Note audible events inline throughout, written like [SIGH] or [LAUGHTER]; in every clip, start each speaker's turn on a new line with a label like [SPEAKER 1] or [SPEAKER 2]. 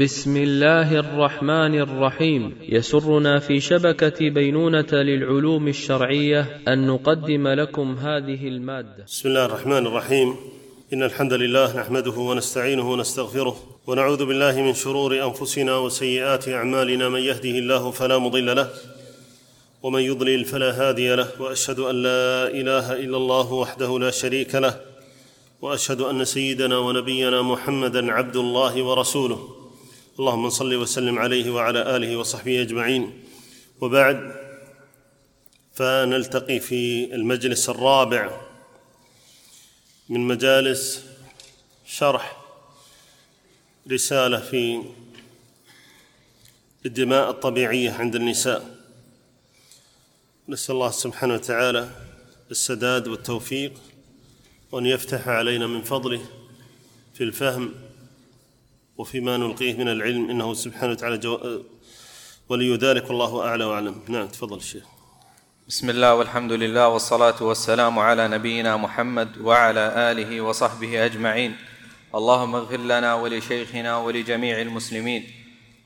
[SPEAKER 1] بسم الله الرحمن الرحيم. يسرنا في شبكة بينونة للعلوم الشرعية أن نقدم لكم هذه المادة.
[SPEAKER 2] بسم الله الرحمن الرحيم. إن الحمد لله نحمده ونستعينه ونستغفره ونعوذ بالله من شرور أنفسنا وسيئات أعمالنا. من يهده الله فلا مضل له ومن يضلل فلا هادي له. وأشهد أن لا إله إلا الله وحده لا شريك له. وأشهد أن سيدنا ونبينا محمدا عبد الله ورسوله. اللهم صل وسلم عليه وعلى آله وصحبه أجمعين. وبعد فنلتقي في المجلس الرابع من مجالس شرح رسالة في الدماء الطبيعية عند النساء. نسأل الله سبحانه وتعالى السداد والتوفيق وأن يفتح علينا من فضله في الفهم وفيما نلقيه من العلم إنه سبحانه وتعالى جو... ولي ذلك والله أعلى وأعلم. نعم تفضل الشيخ
[SPEAKER 3] بسم الله والحمد لله والصلاة والسلام على نبينا محمد وعلى آله وصحبه أجمعين. اللهم اغفر لنا ولشيخنا ولجميع المسلمين.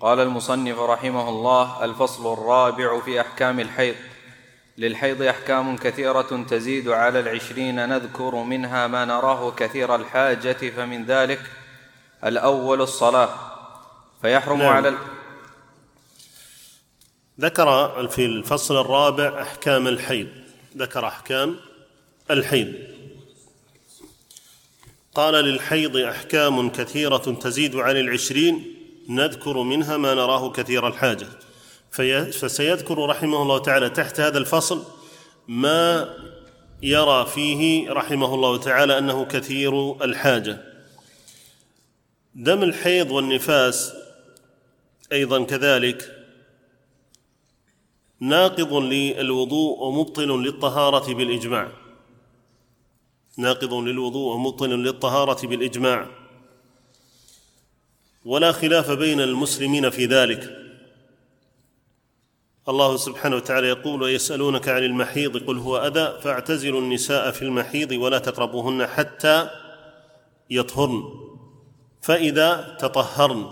[SPEAKER 3] قال المصنف رحمه الله الفصل الرابع في أحكام الحيض. للحيض أحكام كثيرة تزيد على العشرين نذكر منها ما نراه كثير الحاجة فمن ذلك الأول الصلاة فيحرم نعم. على ال...
[SPEAKER 2] ذكر في الفصل الرابع أحكام الحيض ذكر أحكام الحيض. قال للحيض أحكام كثيرة تزيد عن العشرين نذكر منها ما نراه كثير الحاجة. في فسيذكر رحمه الله تعالى تحت هذا الفصل ما يرى فيه رحمه الله تعالى أنه كثير الحاجة. دم الحيض والنفاس أيضا كذلك ناقض للوضوء ومبطل للطهارة بالإجماع. ناقض للوضوء ومبطل للطهارة بالإجماع. ولا خلاف بين المسلمين في ذلك. الله سبحانه وتعالى يقول ويسألونك عن المحيض قل هو أذى فاعتزلوا النساء في المحيض ولا تقربوهن حتى يطهرن. فإذا تطهرن.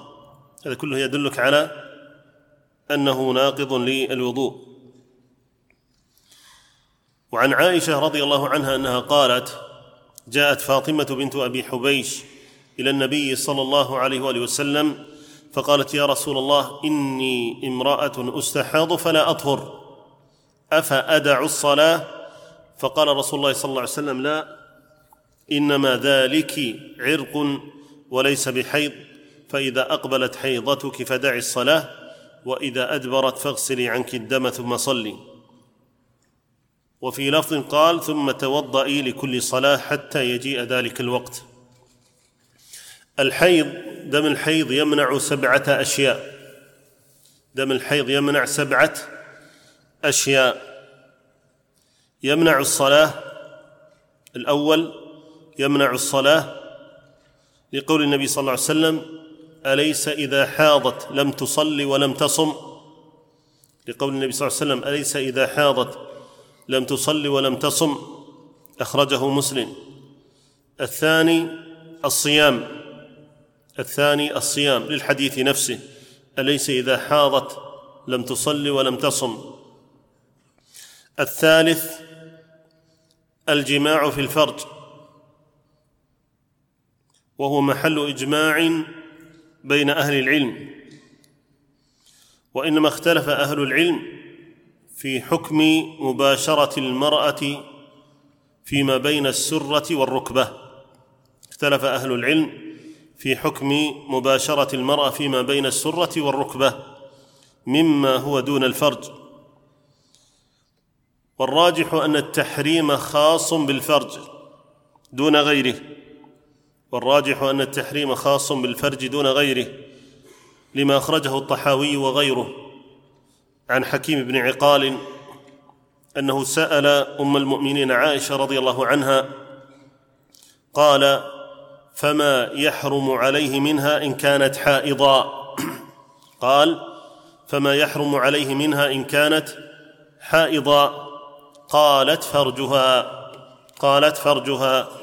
[SPEAKER 2] هذا كله يدلك على أنه ناقض للوضوء. وعن عائشة رضي الله عنها أنها قالت جاءت فاطمة بنت أبي حبيش إلى النبي صلى الله عليه وآله وسلم فقالت يا رسول الله إني امرأة أستحاض فلا أطهر. أفأدع الصلاة؟ فقال رسول الله صلى الله عليه وسلم لا إنما ذلك عرق وليس بحيض فإذا أقبلت حيضتك فدعي الصلاة وإذا أدبرت فاغسلي عنك الدم ثم صلي. وفي لفظ قال ثم توضئي لكل صلاة حتى يجيء ذلك الوقت. الحيض دم الحيض يمنع سبعة أشياء. دم الحيض يمنع سبعة أشياء. يمنع الصلاة الأول يمنع الصلاة لقول النبي صلى الله عليه وسلم أليس إذا حاضت لم تصل ولم تصم؟ لقول النبي صلى الله عليه وسلم أليس إذا حاضت لم تصل ولم تصم؟ أخرجه مسلم. الثاني الصيام. الثاني الصيام للحديث نفسه أليس إذا حاضت لم تصل ولم تصم؟ الثالث الجماع في الفرج. وهو محل إجماع بين أهل العلم. وإنما اختلف أهل العلم في حكم مباشرة المرأة فيما بين السرة والركبة. اختلف أهل العلم في حكم مباشرة المرأة فيما بين السرة والركبة مما هو دون الفرج. والراجح أن التحريم خاص بالفرج دون غيره. والراجح أن التحريم خاص بالفرج دون غيره لما أخرجه الطحاوي وغيره. عن حكيم بن عقال أنه سأل أم المؤمنين عائشة رضي الله عنها قال فما يحرم عليه منها إن كانت حائضا؟ قال فما يحرم عليه منها إن كانت حائضا؟ قالت فرجها قالت فرجها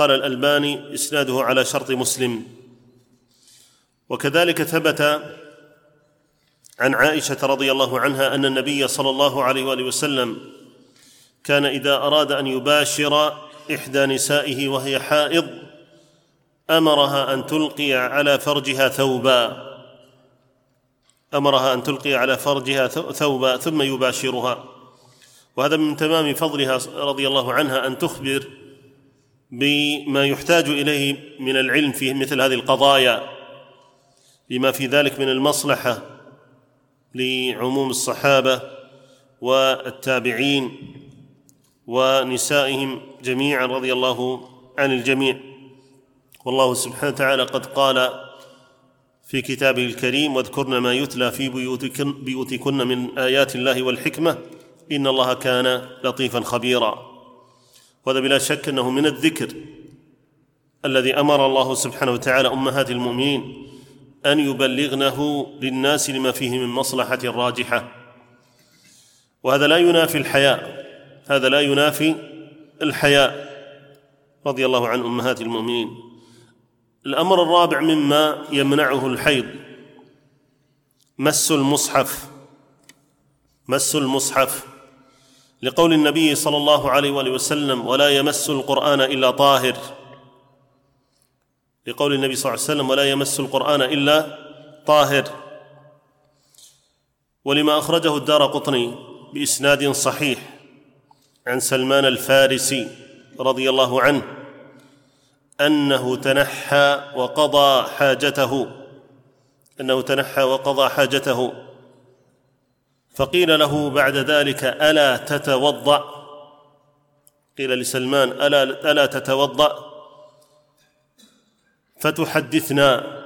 [SPEAKER 2] قال الألباني إسناده على شرط مسلم. وكذلك ثبت عن عائشة رضي الله عنها أن النبي صلى الله عليه وآله وسلم كان إذا أراد أن يباشر إحدى نسائه وهي حائض أمرها أن تلقي على فرجها ثوبا. أمرها أن تلقي على فرجها ثوبا ثم يباشرها. وهذا من تمام فضلها رضي الله عنها أن تخبر بما يحتاج إليه من العلم في مثل هذه القضايا لما في ذلك من المصلحة لعموم الصحابة والتابعين ونسائهم جميعا رضي الله عن الجميع. والله سبحانه وتعالى قد قال في كتابه الكريم واذكرن ما يتلى في بيوتكن, بيوتكن من آيات الله والحكمة إن الله كان لطيفا خبيرا. وهذا بلا شك أنه من الذكر الذي أمر الله سبحانه وتعالى أمهات المؤمنين أن يبلغنه للناس لما فيه من مصلحة راجحة. وهذا لا ينافي الحياء هذا لا ينافي الحياء. رضي الله عن أمهات المؤمنين. الأمر الرابع مما يمنعه الحيض مس المصحف مس المصحف. لقول النبي صلى الله عليه وآله وسلم ولا يمس القرآن إلا طاهر. لقول النبي صلى الله عليه وسلم ولا يمس القرآن إلا طاهر. ولما أخرجه الدار قطني بإسناد صحيح عن سلمان الفارسي رضي الله عنه أنه تنحى وقضى حاجته أنه تنحى وقضى حاجته. فقيل له بعد ذلك ألا تتوضأ؟ قيل لسلمان ألا ألا تتوضأ؟ فتحدثنا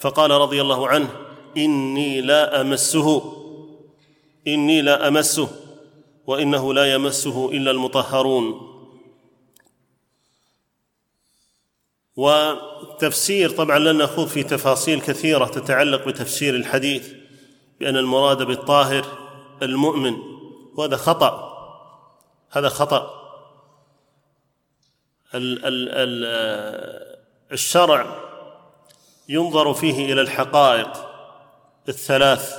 [SPEAKER 2] فقال رضي الله عنه إني لا أمسه إني لا أمسه وإنه لا يمسه إلا المطهرون. وتفسير طبعا لن نخوض في تفاصيل كثيرة تتعلق بتفسير الحديث بأن المراد بالطاهر المؤمن. وهذا خطأ. هذا خطأ. ال ال ال الشرع ينظر فيه إلى الحقائق الثلاث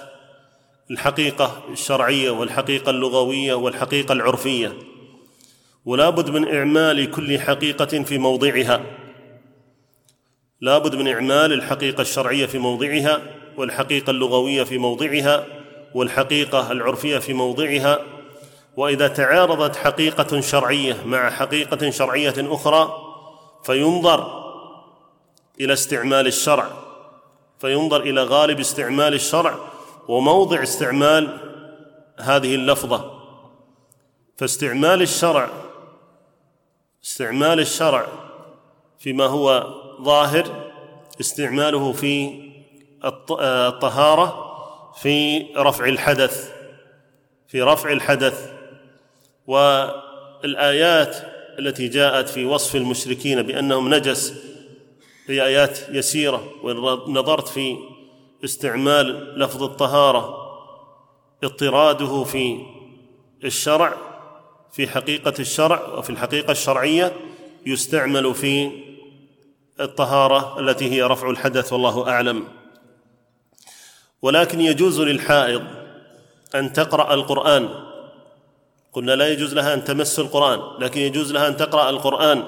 [SPEAKER 2] الحقيقة الشرعية والحقيقة اللغوية والحقيقة العرفية. ولا بد من إعمال كل حقيقة في موضعها. لا بد من إعمال الحقيقة الشرعية في موضعها والحقيقة اللغوية في موضعها. والحقيقة العرفية في موضعها وإذا تعارضت حقيقة شرعية مع حقيقة شرعية أخرى فينظر إلى استعمال الشرع فينظر إلى غالب استعمال الشرع وموضع استعمال هذه اللفظة. فاستعمال الشرع استعمال الشرع فيما هو ظاهر استعماله في الطهارة في رفع الحدث في رفع الحدث. والآيات التي جاءت في وصف المشركين بأنهم نجس هي آيات يسيرة ونظرت في استعمال لفظ الطهارة اضطراده في الشرع في حقيقة الشرع وفي الحقيقة الشرعية يستعمل في الطهارة التي هي رفع الحدث والله أعلم. ولكن يجوز للحائض أن تقرأ القرآن. قلنا لا يجوز لها أن تمس القرآن لكن يجوز لها أن تقرأ القرآن.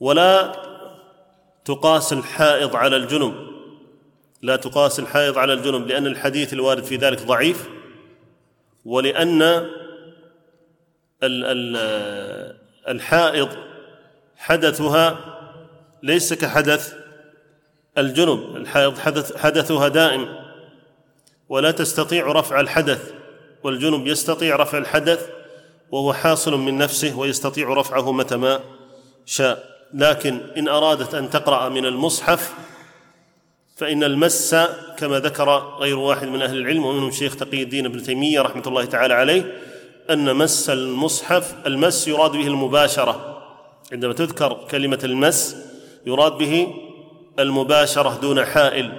[SPEAKER 2] ولا تقاس الحائض على الجنب. لا تقاس الحائض على الجنب لأن الحديث الوارد في ذلك ضعيف. ولأن الحائض حدثها ليس كحدث الجنب الحائض حدث حدثها دائم. ولا تستطيع رفع الحدث والجنب يستطيع رفع الحدث وهو حاصل من نفسه ويستطيع رفعه متى ما شاء. لكن إن أرادت أن تقرأ من المصحف فإن المس كما ذكر غير واحد من أهل العلم ومنهم شيخ تقي الدين ابن تيمية رحمة الله تعالى عليه أن مس المصحف المس يراد به المباشرة. عندما تذكر كلمة المس يراد به المباشرة دون حائل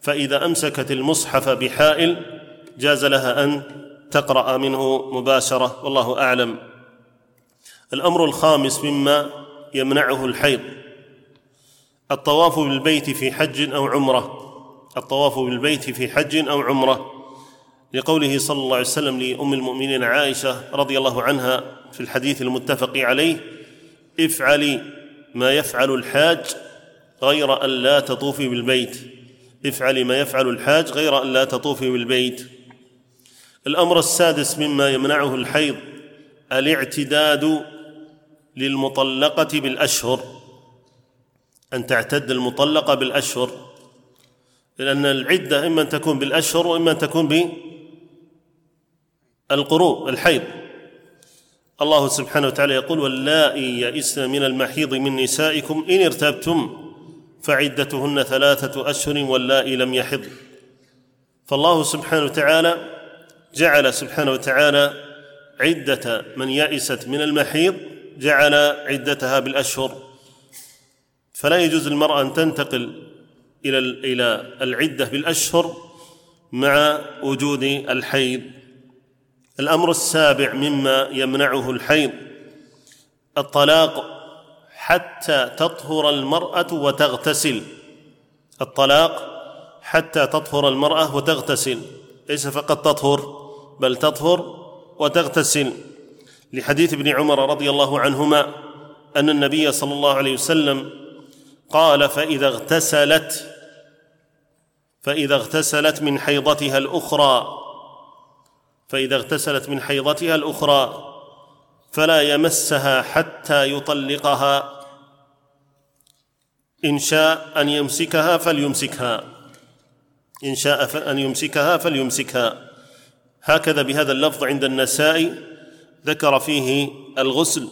[SPEAKER 2] فإذا أمسكت المصحف بحائل جاز لها أن تقرأ منه مباشرة والله أعلم. الأمر الخامس مما يمنعه الحيض الطواف بالبيت في حج أو عمرة. الطواف بالبيت في حج أو عمرة. لقوله صلى الله عليه وسلم لأم المؤمنين عائشة رضي الله عنها في الحديث المتفق عليه افعلي ما يفعل الحاج غير أن لا تطوفي بالبيت. افعلي ما يفعل الحاج غير أن لا تطوفي بالبيت. الأمر السادس مما يمنعه الحيض الاعتداد للمطلقة بالأشهر. أن تعتد المطلقة بالأشهر. لأن العدة إما أن تكون بالأشهر وإما أن تكون بالقروء الحيض. الله سبحانه وتعالى يقول واللائي يئسن من المحيض من نسائكم إن ارتبتم. فعدتهن ثلاثة أشهر واللائي لم يحض. فالله سبحانه وتعالى جعل سبحانه وتعالى عدة من يئست من المحيض جعل عدتها بالأشهر. فلا يجوز للمراه أن تنتقل إلى إلى العدة بالأشهر مع وجود الحيض. الأمر السابع مما يمنعه الحيض الطلاق. حتى تطهر المرأة وتغتسل. الطلاق حتى تطهر المرأة وتغتسل. ليس فقط تطهر بل تطهر وتغتسل. لحديث ابن عمر رضي الله عنهما أن النبي صلى الله عليه وسلم قال فإذا اغتسلت فإذا اغتسلت من حيضتها الأخرى فإذا اغتسلت من حيضتها الأخرى فلا يمسها حتى يطلقها إن شاء أن يمسكها فليمسكها. إن شاء أن يمسكها فليمسكها. هكذا بهذا اللفظ عند النسائي ذكر فيه الغسل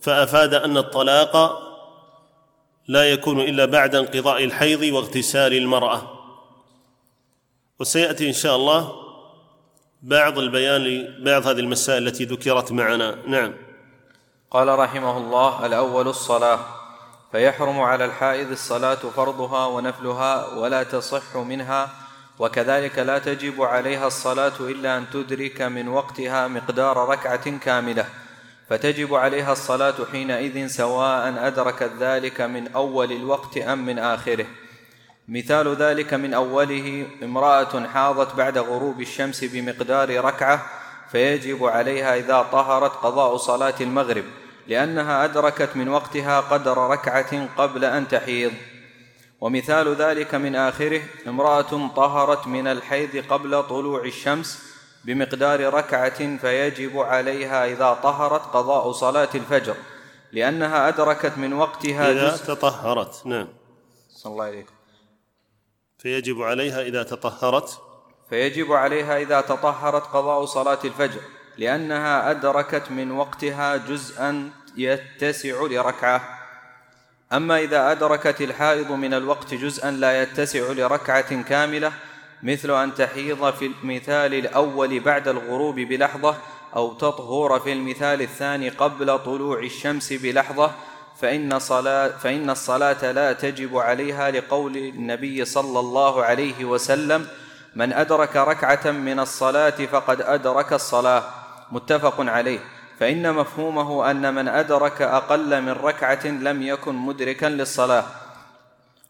[SPEAKER 2] فأفاد أن الطلاق لا يكون إلا بعد انقضاء الحيض واغتسال المرأة. وسيأتي إن شاء الله بعض البيان لبعض هذه المسائل التي ذكرت معنا. نعم.
[SPEAKER 3] قال رحمه الله الأول الصلاة. فيحرم على الحائض الصلاة فرضها ونفلها ولا تصح منها وكذلك لا تجب عليها الصلاة إلا أن تدرك من وقتها مقدار ركعة كاملة. فتجب عليها الصلاة حينئذ سواء أدركت ذلك من أول الوقت أم من آخره. مثال ذلك من أوله امرأة حاضت بعد غروب الشمس بمقدار ركعة فيجب عليها إذا طهرت قضاء صلاة المغرب. لأنها أدركت من وقتها قدر ركعة قبل أن تحيض. ومثال ذلك من آخره امرأة طهرت من الحيض قبل طلوع الشمس بمقدار ركعة فيجب عليها إذا طهرت قضاء صلاة الفجر لأنها أدركت من وقتها
[SPEAKER 2] إذا تطهرت نعم.
[SPEAKER 3] صلى الله عليكم.
[SPEAKER 2] فيجب عليها إذا تطهرت؟
[SPEAKER 3] فيجب عليها إذا تطهرت قضاء صلاة الفجر. لأنها أدركت من وقتها جزءا يتسع لركعة. أما إذا أدركت الحائض من الوقت جزءا لا يتسع لركعة كاملة مثل أن تحيض في المثال الأول بعد الغروب بلحظة أو تطهر في المثال الثاني قبل طلوع الشمس بلحظة فإن, صلاة فإن الصلاة لا تجب عليها لقول النبي صلى الله عليه وسلم من أدرك ركعة من الصلاة فقد أدرك الصلاة. متفق عليه. فإن مفهومه أن من أدرك أقل من ركعة لم يكن مدركا للصلاة.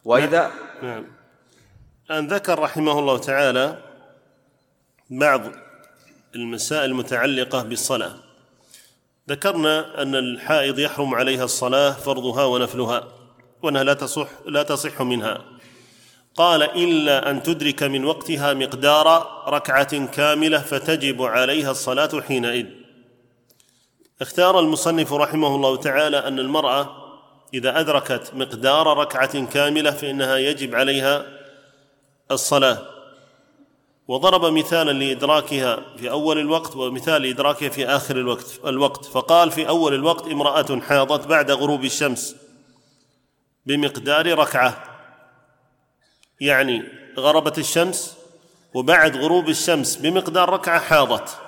[SPEAKER 3] وإذا
[SPEAKER 2] نعم. أن ذكر رحمه الله تعالى بعض المسائل المتعلقة بالصلاة. ذكرنا أن الحائض يحرم عليها الصلاة فرضها ونفلها وأنها لا تصح لا تصح منها. قال إلا أن تدرك من وقتها مقدار ركعة كاملة فتجب عليها الصلاة حينئذ. اختار المصنف رحمه الله تعالى أن المرأة إذا أدركت مقدار ركعة كاملة فإنها يجب عليها الصلاة. وضرب مثالا لإدراكها في أول الوقت ومثال لإدراكها في آخر الوقت الوقت. فقال في أول الوقت امرأة حاضت بعد غروب الشمس بمقدار ركعة. يعني غربت الشمس وبعد غروب الشمس بمقدار ركعة حاضت.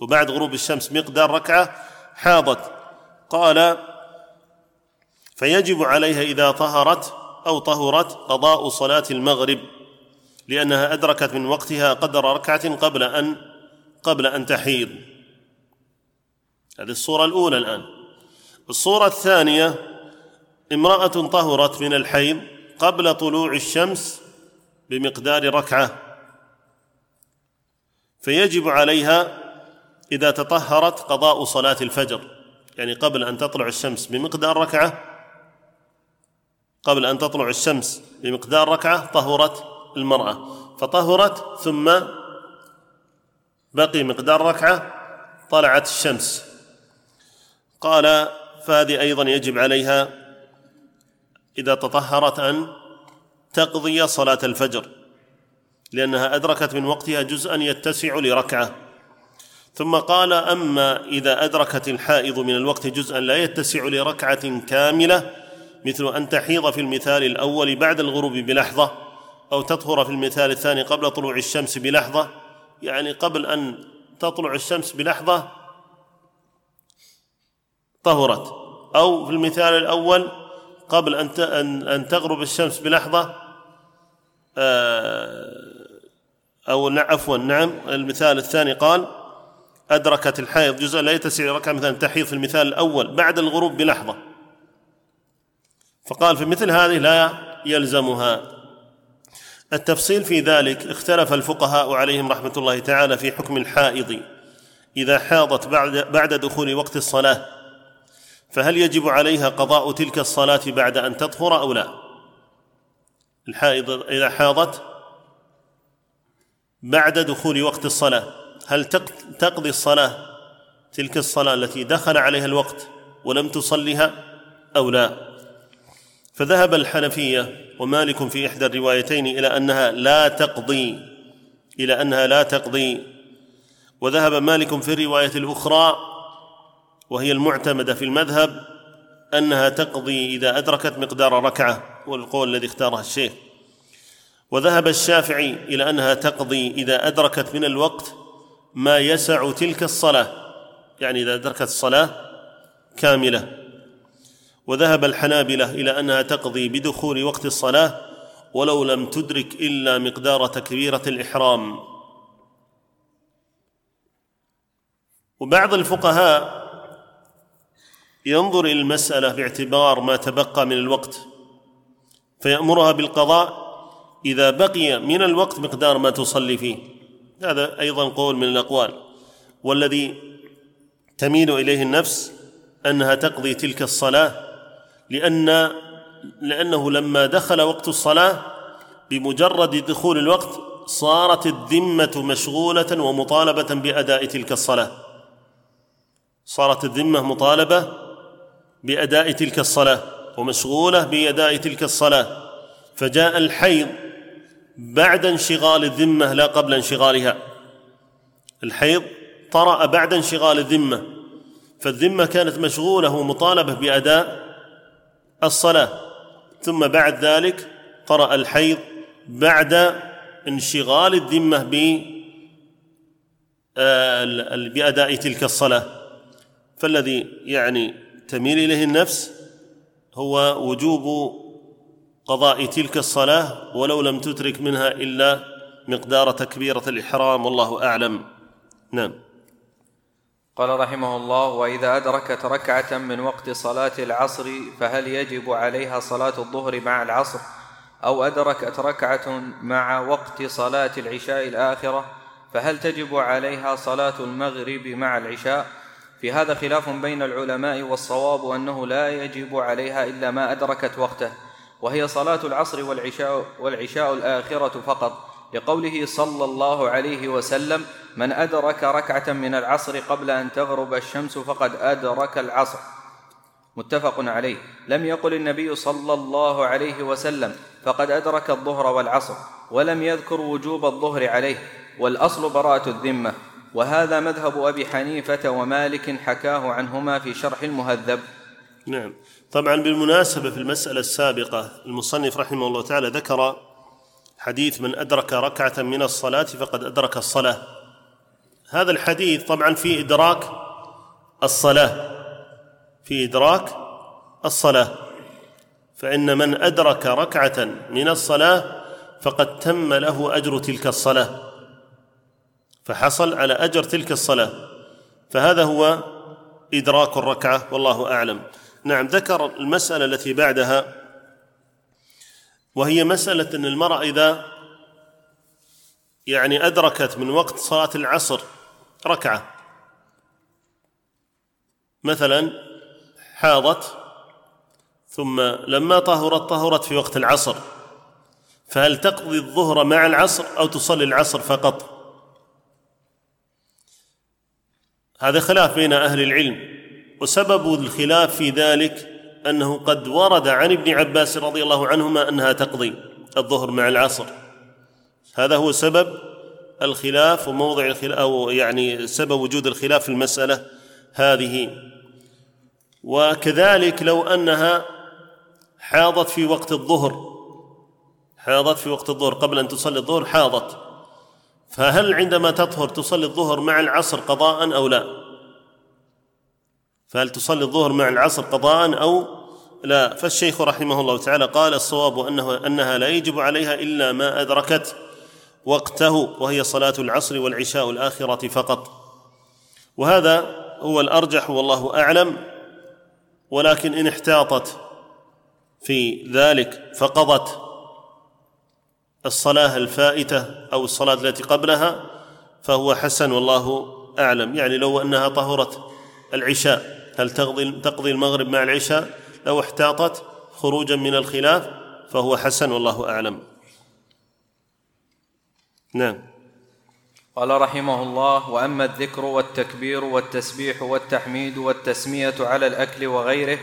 [SPEAKER 2] وبعد غروب الشمس مقدار ركعة حاضت. قال فيجب عليها إذا طهرت أو طهرت قضاء صلاة المغرب لأنها أدركت من وقتها قدر ركعة قبل أن قبل أن تحيض. هذه الصورة الأولى الآن. الصورة الثانية امرأة طهرت من الحيض قبل طلوع الشمس بمقدار ركعة فيجب عليها إذا تطهرت قضاء صلاة الفجر يعني قبل أن تطلع الشمس بمقدار ركعة قبل أن تطلع الشمس بمقدار ركعة طهرت المرأة فطهرت ثم بقي مقدار ركعة طلعت الشمس. قال فهذه أيضا يجب عليها إذا تطهرت ان تقضي صلاة الفجر لأنها أدركت من وقتها جزءا يتسع لركعة. ثم قال أما إذا أدركت الحائض من الوقت جزءا لا يتسع لركعة كاملة مثل أن تحيض في المثال الأول بعد الغروب بلحظة أو تطهر في المثال الثاني قبل طلوع الشمس بلحظة. يعني قبل أن تطلع الشمس بلحظة طهرت. أو في المثال الأول قبل أن أن تغرب الشمس بلحظة آه، أو عفوا نعم المثال الثاني قال أدركت الحائض جزءا لا يتسع ركعة مثلا تحيض في المثال الأول بعد الغروب بلحظة. فقال في مثل هذه لا يلزمها. التفصيل في ذلك اختلف الفقهاء عليهم رحمة الله تعالى في حكم الحائض. إذا حاضت بعد بعد دخول وقت الصلاة فهل يجب عليها قضاء تلك الصلاة بعد أن تطهر أو لا؟ الحائض إذا حاضت بعد دخول وقت الصلاة هل تقضي الصلاة تلك الصلاة التي دخل عليها الوقت ولم تصلها أو لا؟ فذهب الحنفية ومالك في إحدى الروايتين إلى أنها لا تقضي إلى أنها لا تقضي. وذهب مالك في الرواية الأخرى وهي المعتمدة في المذهب أنها تقضي إذا أدركت مقدار ركعة والقول الذي اختاره الشيخ. وذهب الشافعي إلى أنها تقضي إذا أدركت من الوقت ما يسع تلك الصلاة يعني إذا أدركت الصلاة كاملة. وذهب الحنابلة إلى أنها تقضي بدخول وقت الصلاة ولو لم تدرك إلا مقدار تكبيرة الإحرام. وبعض الفقهاء ينظر إلى المسألة باعتبار ما تبقى من الوقت فيأمرها بالقضاء إذا بقي من الوقت مقدار ما تصلي فيه. هذا أيضا قول من الأقوال. والذي تميل إليه النفس أنها تقضي تلك الصلاة لأن لأنه لما دخل وقت الصلاة بمجرد دخول الوقت صارت الذمة مشغولة ومطالبة بأداء تلك الصلاة. صارت الذمة مطالبة بأداء تلك الصلاة ومشغولة بأداء تلك الصلاة. فجاء الحيض بعد انشغال الذمة لا قبل انشغالها. الحيض طرأ بعد انشغال الذمة فالذمة كانت مشغولة ومطالبة بأداء الصلاة. ثم بعد ذلك طرأ الحيض بعد انشغال الذمة ب آه، بأداء تلك الصلاة. فالذي يعني تميل إليه النفس هو وجوب قضاء تلك الصلاة ولو لم تدرك منها إلا مقدار تكبيرة الإحرام والله أعلم. نعم.
[SPEAKER 3] قال رحمه الله وإذا ادركت ركعه من وقت صلاة العصر فهل يجب عليها صلاة الظهر مع العصر؟ أو ادركت ركعه مع وقت صلاة العشاء الآخرة فهل تجب عليها صلاة المغرب مع العشاء؟ في هذا خلاف بين العلماء والصواب أنه لا يجب عليها إلا ما أدركت وقته وهي صلاة العصر والعشاء والعشاء الآخرة فقط لقوله صلى الله عليه وسلم من أدرك ركعة من العصر قبل أن تغرب الشمس فقد أدرك العصر متفق عليه. لم يقل النبي صلى الله عليه وسلم فقد أدرك الظهر والعصر ولم يذكر وجوب الظهر عليه. والأصل براءة الذمة. وهذا مذهب أبي حنيفة ومالك حكاه عنهما في شرح المهذب.
[SPEAKER 2] نعم. طبعا بالمناسبة في المسألة السابقة المصنف رحمه الله تعالى ذكر حديث من أدرك ركعة من الصلاة فقد أدرك الصلاة. هذا الحديث طبعا في إدراك الصلاة. في إدراك الصلاة. فإن من أدرك ركعة من الصلاة فقد تم له أجر تلك الصلاة. فحصل على أجر تلك الصلاة. فهذا هو إدراك الركعة والله أعلم. نعم ذكر المسألة التي بعدها وهي مسألة أن المرأة إذا يعني أدركت من وقت صلاة العصر ركعة. مثلا حاضت ثم لما طهرت طهرت في وقت العصر. فهل تقضي الظهر مع العصر أو تصلي العصر فقط؟ هذا خلاف بين أهل العلم وسبب الخلاف في ذلك أنه قد ورد عن ابن عباس رضي الله عنهما أنها تقضي الظهر مع العصر. هذا هو سبب الخلاف وموضع الخلاف أو يعني سبب وجود الخلاف في المسألة هذه. وكذلك لو أنها حاضت في وقت الظهر حاضت في وقت الظهر قبل أن تصلي الظهر حاضت. فهل عندما تطهر تصلي الظهر مع العصر قضاء أو لا؟ فهل تصلي الظهر مع العصر قضاء أو لا؟ فالشيخ رحمه الله تعالى قال الصواب أنه أنها لا يجب عليها إلا ما أدركت وقته وهي صلاة العصر والعشاء الآخرة فقط. وهذا هو الأرجح والله أعلم ولكن إن احتاطت في ذلك فقضت. الصلاة الفائتة أو الصلاة التي قبلها فهو حسن والله أعلم. يعني لو أنها طهرت العشاء هل تقضي تقضي المغرب مع العشاء؟ لو احتاطت خروجا من الخلاف فهو حسن والله أعلم. نعم.
[SPEAKER 3] قال رحمه الله وأما الذكر والتكبير والتسبيح والتحميد والتسمية على الأكل وغيره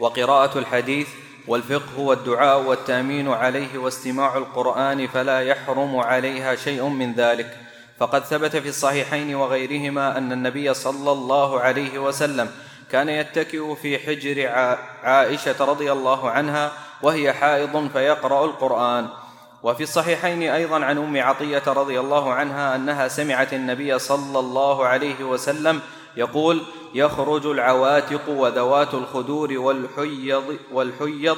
[SPEAKER 3] وقراءة الحديث والفقه والدعاء والتأمين عليه واستماع القرآن فلا يحرم عليها شيء من ذلك. فقد ثبت في الصحيحين وغيرهما أن النبي صلى الله عليه وسلم كان يتكئ في حجر عائشة رضي الله عنها وهي حائض فيقرأ القرآن. وفي الصحيحين أيضا عن أم عطية رضي الله عنها أنها سمعت النبي صلى الله عليه وسلم يقول يخرج العواتق وذوات الخدور والحيض والحيض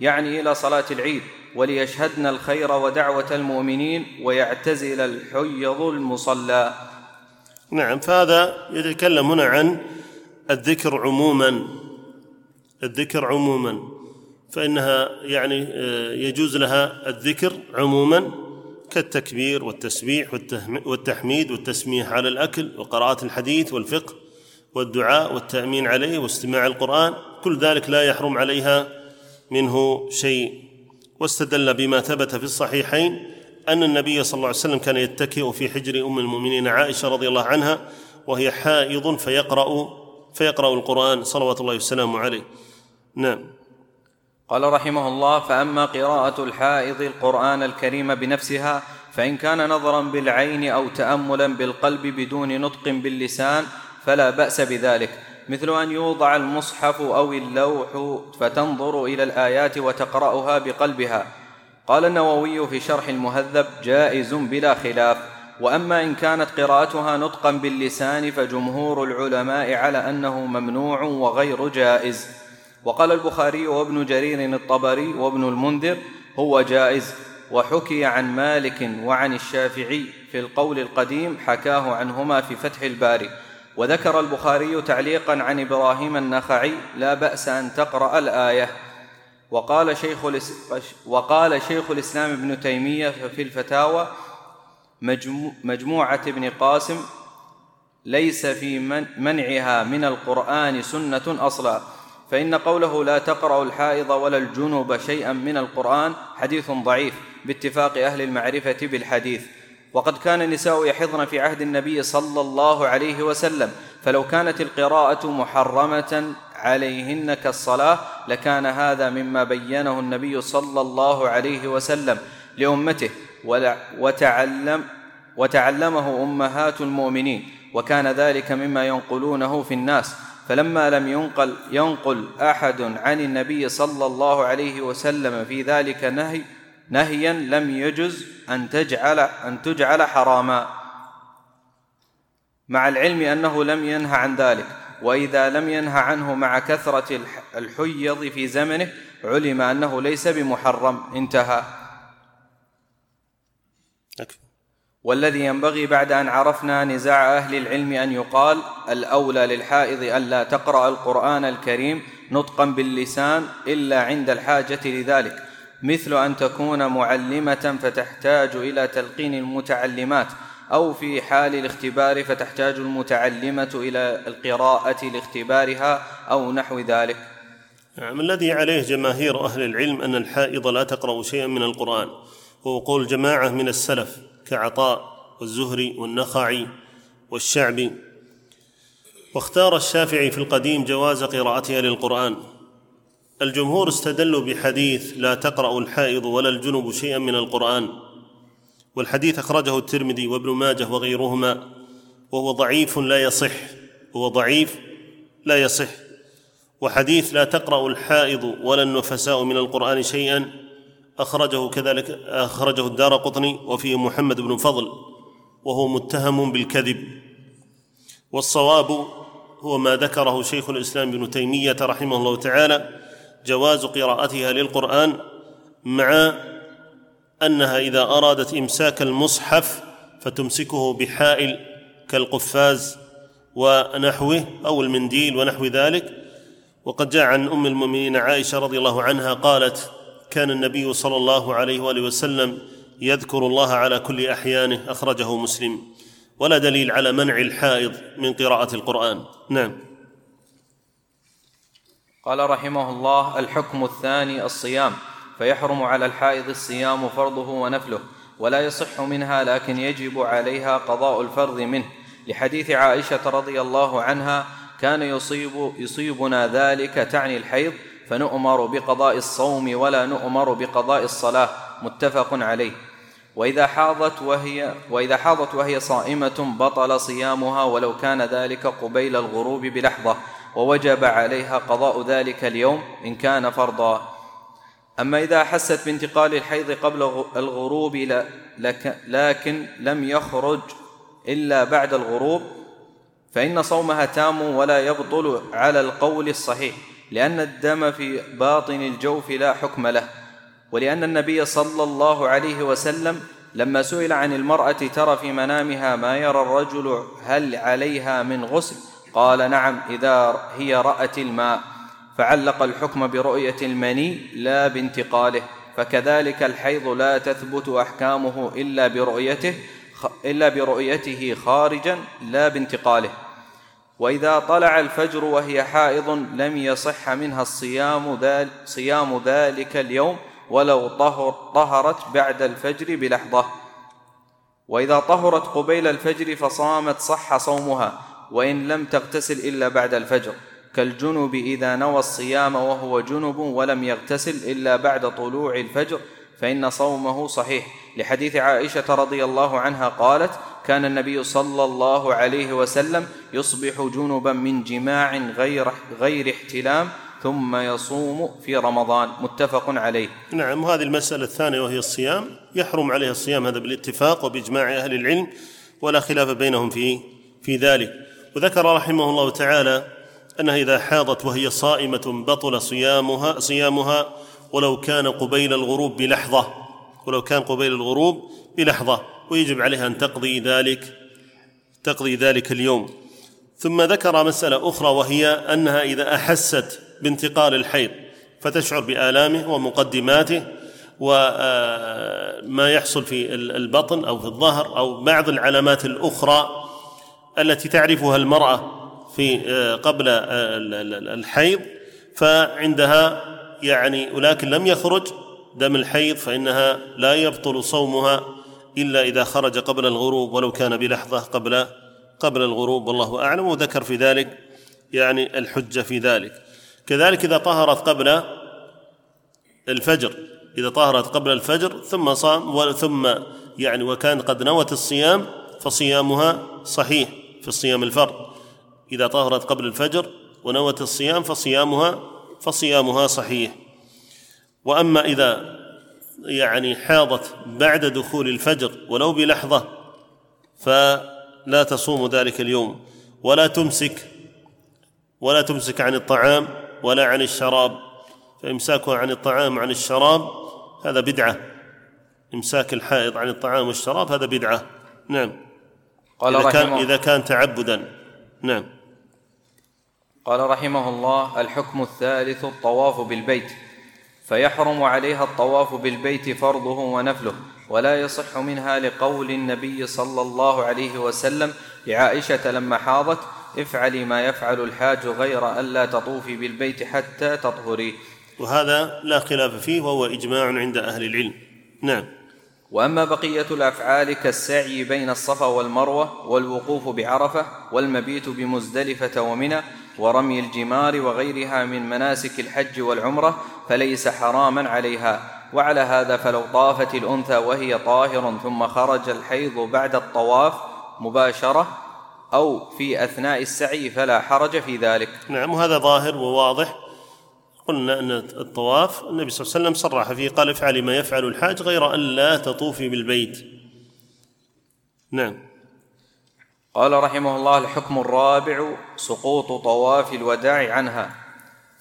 [SPEAKER 3] يعني إلى صلاة العيد وليشهدن الخير ودعوة المؤمنين ويعتزل الحيض المصلى.
[SPEAKER 2] نعم فهذا يتكلم هنا عن الذكر عموما. الذكر عموما فإنها يعني آه، يجوز لها الذكر عموما. كالتكبير والتسبيح والتحميد والتسميح على الأكل وقراءة الحديث والفقه والدعاء والتأمين عليه واستماع القرآن كل ذلك لا يحرم عليها منه شيء. واستدل بما ثبت في الصحيحين أن النبي صلى الله عليه وسلم كان يتكئ في حجر أم المؤمنين عائشة رضي الله عنها وهي حائض فيقرا فيقرأ القرآن صلوات الله وسلامه عليه. نعم.
[SPEAKER 3] قال رحمه الله فأما قراءة الحائض القرآن الكريم بنفسها فإن كان نظرا بالعين أو تاملا بالقلب بدون نطق باللسان فلا بأس بذلك. مثل أن يوضع المصحف أو اللوح فتنظر إلى الآيات وتقرأها بقلبها. قال النووي في شرح المهذب جائز بلا خلاف. وأما إن كانت قراءتها نطقا باللسان فجمهور العلماء على أنه ممنوع وغير جائز. وقال البخاري وابن جرير الطبري وابن المنذر هو جائز وحكي عن مالك وعن الشافعي في القول القديم حكاه عنهما في فتح الباري. وذكر البخاري تعليقا عن إبراهيم النخعي لا بأس أن تقرأ الآية. وقال شيخ وقال شيخ الإسلام ابن تيمية في الفتاوى مجموعة ابن قاسم ليس في منعها من القرآن سنة أصلا. فإن قوله لا تقرا الحائض ولا الجنب شيئا من القرآن حديث ضعيف باتفاق أهل المعرفة بالحديث. وقد كان النساء يحضن في عهد النبي صلى الله عليه وسلم فلو كانت القراءة محرمة عليهن كالصلاة لكان هذا مما بينه النبي صلى الله عليه وسلم لأمته وتعلم وتعلمه أمهات المؤمنين وكان ذلك مما ينقلونه في الناس. فلما لم ينقل ينقل أحد عن النبي صلى الله عليه وسلم في ذلك نهي نهيا لم يجز أن تجعل أن تجعل حراما. مع العلم أنه لم ينه عن ذلك وإذا لم ينه عنه مع كثرة الحيض في زمنه علم أنه ليس بمحرم انتهى. والذي ينبغي بعد أن عرفنا نزاع أهل العلم أن يقال الأولى للحائض الا تقرأ القرآن الكريم نطقا باللسان إلا عند الحاجة لذلك مثل أن تكون معلمة فتحتاج إلى تلقين المتعلمات أو في حال الاختبار فتحتاج المتعلمة إلى القراءة لاختبارها أو نحو ذلك.
[SPEAKER 2] نعم الذي عليه جماهير أهل العلم أن الحائض لا تقرأ شيئا من القرآن وهو قول جماعة من السلف كعطاء والزهري والنخعي والشعبي. واختار الشافعي في القديم جواز قراءتها للقرآن. الجمهور استدلوا بحديث لا تقرأ الحائض ولا الجنب شيئا من القرآن. والحديث أخرجه الترمذي وابن ماجه وغيرهما. وهو ضعيف لا يصح. وهو ضعيف لا يصح. وحديث لا تقرأ الحائض ولا النفساء من القرآن شيئا أخرجه كذلك أخرجه الدار قطني وفيه محمد بن فضل وهو متهم بالكذب. والصواب هو ما ذكره شيخ الإسلام ابن تيمية رحمه الله تعالى جواز قراءتها للقرآن مع أنها إذا أرادت إمساك المصحف فتمسكه بحائل كالقفاز ونحوه أو المنديل ونحو ذلك. وقد جاء عن أم المؤمنين عائشة رضي الله عنها قالت كان النبي صلى الله عليه وآله وسلم يذكر الله على كل أحيانه أخرجه مسلم. ولا دليل على منع الحائض من قراءة القرآن. نعم.
[SPEAKER 3] قال رحمه الله الحكم الثاني الصيام. فيحرم على الحائض الصيام فرضه ونفله ولا يصح منها لكن يجب عليها قضاء الفرض منه. لحديث عائشة رضي الله عنها كان يصيب يصيبنا ذلك تعني الحيض فنؤمر بقضاء الصوم ولا نؤمر بقضاء الصلاة. متفق عليه. وإذا حاضت وهي وإذا حاضت وهي صائمة بطل صيامها ولو كان ذلك قبيل الغروب بلحظة ووجب عليها قضاء ذلك اليوم إن كان فرضا. أما إذا احست بانتقال الحيض قبل الغروب لكن لم يخرج إلا بعد الغروب فإن صومها تام ولا يبطل على القول الصحيح. لأن الدم في باطن الجوف لا حكم له ولأن النبي صلى الله عليه وسلم لما سئل عن المرأة ترى في منامها ما يرى الرجل هل عليها من غسل؟ قال نعم إذا هي رأت الماء. فعلق الحكم برؤية المني لا بانتقاله فكذلك الحيض لا تثبت أحكامه إلا برؤيته إلا برؤيته خارجا لا بانتقاله. وإذا طلع الفجر وهي حائض لم يصح منها الصيام ذل صيام ذلك اليوم ولو طهر طهرت بعد الفجر بلحظة. وإذا طهرت قبيل الفجر فصامت صح صومها وإن لم تغتسل إلا بعد الفجر. كالجنب إذا نوى الصيام وهو جنب ولم يغتسل إلا بعد طلوع الفجر فإن صومه صحيح. لحديث عائشة رضي الله عنها قالت كان النبي صلى الله عليه وسلم يصبح جنبا من جماع غير غير احتلام ثم يصوم في رمضان. متفق عليه.
[SPEAKER 2] نعم هذه المسألة الثانية وهي الصيام. يحرم عليها الصيام هذا بالاتفاق وبإجماع أهل العلم ولا خلاف بينهم في في ذلك. وذكر رحمه الله تعالى أنها إذا حاضت وهي صائمة بطل صيامها صيامها ولو كان قبيل الغروب بلحظة ولو كان قبيل الغروب بلحظة. ويجب عليها أن تقضي ذلك تقضي ذلك اليوم. ثم ذكر مسألة أخرى وهي أنها إذا أحست بانتقال الحيض فتشعر بآلامه ومقدماته وما يحصل في البطن أو في الظهر أو بعض العلامات الأخرى التي تعرفها المرأة في قبل الحيض فعندها يعني ولكن لم يخرج دم الحيض فإنها لا يبطل صومها إلا إذا خرج قبل الغروب ولو كان بلحظة قبل قبل الغروب والله أعلم وذكر في ذلك يعني الحجة في ذلك. كذلك إذا طهرت قبل الفجر إذا طهرت قبل الفجر ثم صام ثم يعني وكان قد نوت الصيام فصيامها صحيح في الصيام الفرض. إذا طهرت قبل الفجر ونوت الصيام فصيامها فصيامها صحيح. وأما إذا يعني حاضت بعد دخول الفجر ولو بلحظة فلا تصوم ذلك اليوم. ولا تمسك ولا تمسك عن الطعام ولا عن الشراب. فإمساكها عن الطعام وعن الشراب هذا بدعة. إمساك الحائض عن الطعام والشراب هذا بدعة. نعم.
[SPEAKER 3] قال
[SPEAKER 2] إذا كان, إذا كان تعبدا. نعم.
[SPEAKER 3] قال رحمه الله الحكم الثالث الطواف بالبيت. فيحرم عليها الطواف بالبيت فرضه ونفله ولا يصح منها لقول النبي صلى الله عليه وسلم لعائشة لما حاضت افعلي ما يفعل الحاج غير الا تطوفي بالبيت حتى تطهري.
[SPEAKER 2] وهذا لا خلاف فيه وهو إجماع عند أهل العلم. نعم.
[SPEAKER 3] وأما بقية الأفعال كالسعي بين الصفا والمروة والوقوف بعرفة والمبيت بمزدلفة ومنى ورمي الجمار وغيرها من مناسك الحج والعمرة فليس حراما عليها. وعلى هذا فلو طافت الأنثى وهي طاهر ثم خرج الحيض بعد الطواف مباشرة أو في أثناء السعي فلا حرج في ذلك.
[SPEAKER 2] نعم وهذا ظاهر وواضح. قلنا أن الطواف النبي صلى الله عليه وسلم صرح فيه قال افعلي ما يفعل الحاج غير أن لا تطوفي بالبيت. نعم.
[SPEAKER 3] قال رحمه الله الحكم الرابع سقوط طواف الوداع عنها.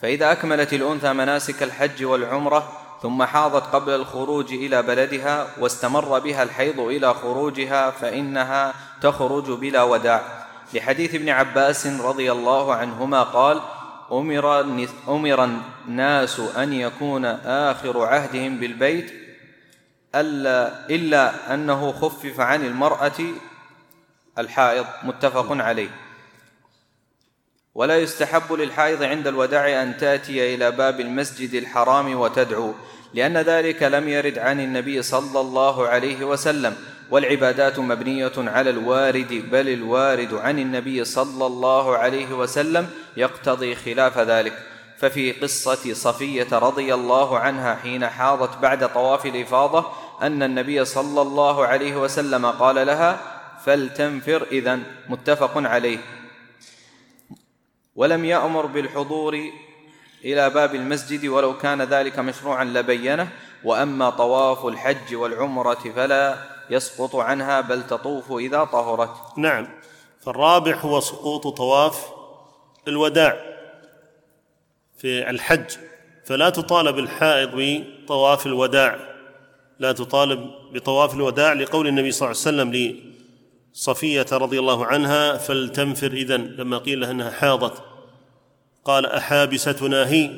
[SPEAKER 3] فإذا أكملت الأنثى مناسك الحج والعمرة ثم حاضت قبل الخروج إلى بلدها واستمر بها الحيض إلى خروجها فإنها تخرج بلا وداع. لحديث ابن عباس رضي الله عنهما قال النس- أمر الناس أن يكون آخر عهدهم بالبيت الا إلا أنه خفف عن المرأة الحائض. متفق عليه. ولا يستحب للحائض عند الوداع أن تأتي إلى باب المسجد الحرام وتدعو لأن ذلك لم يرد عن النبي صلى الله عليه وسلم والعبادات مبنية على الوارد بل الوارد عن النبي صلى الله عليه وسلم يقتضي خلاف ذلك. ففي قصة صفية رضي الله عنها حين حاضت بعد طواف الإفاضة أن النبي صلى الله عليه وسلم قال لها فلتنفر اذا متفق عليه. ولم يأمر بالحضور إلى باب المسجد ولو كان ذلك مشروعا لبينه. وأما طواف الحج والعمرة فلا يسقط عنها بل تطوف إذا طهرت.
[SPEAKER 2] نعم. فالرابع هو سقوط طواف الوداع في الحج. فلا تطالب الحائض بطواف الوداع. لا تطالب بطواف الوداع لقول النبي صلى الله عليه وسلم لصفية رضي الله عنها فلتنفر إذن. لما قيل لها أنها حاضت قال أحابستنا هي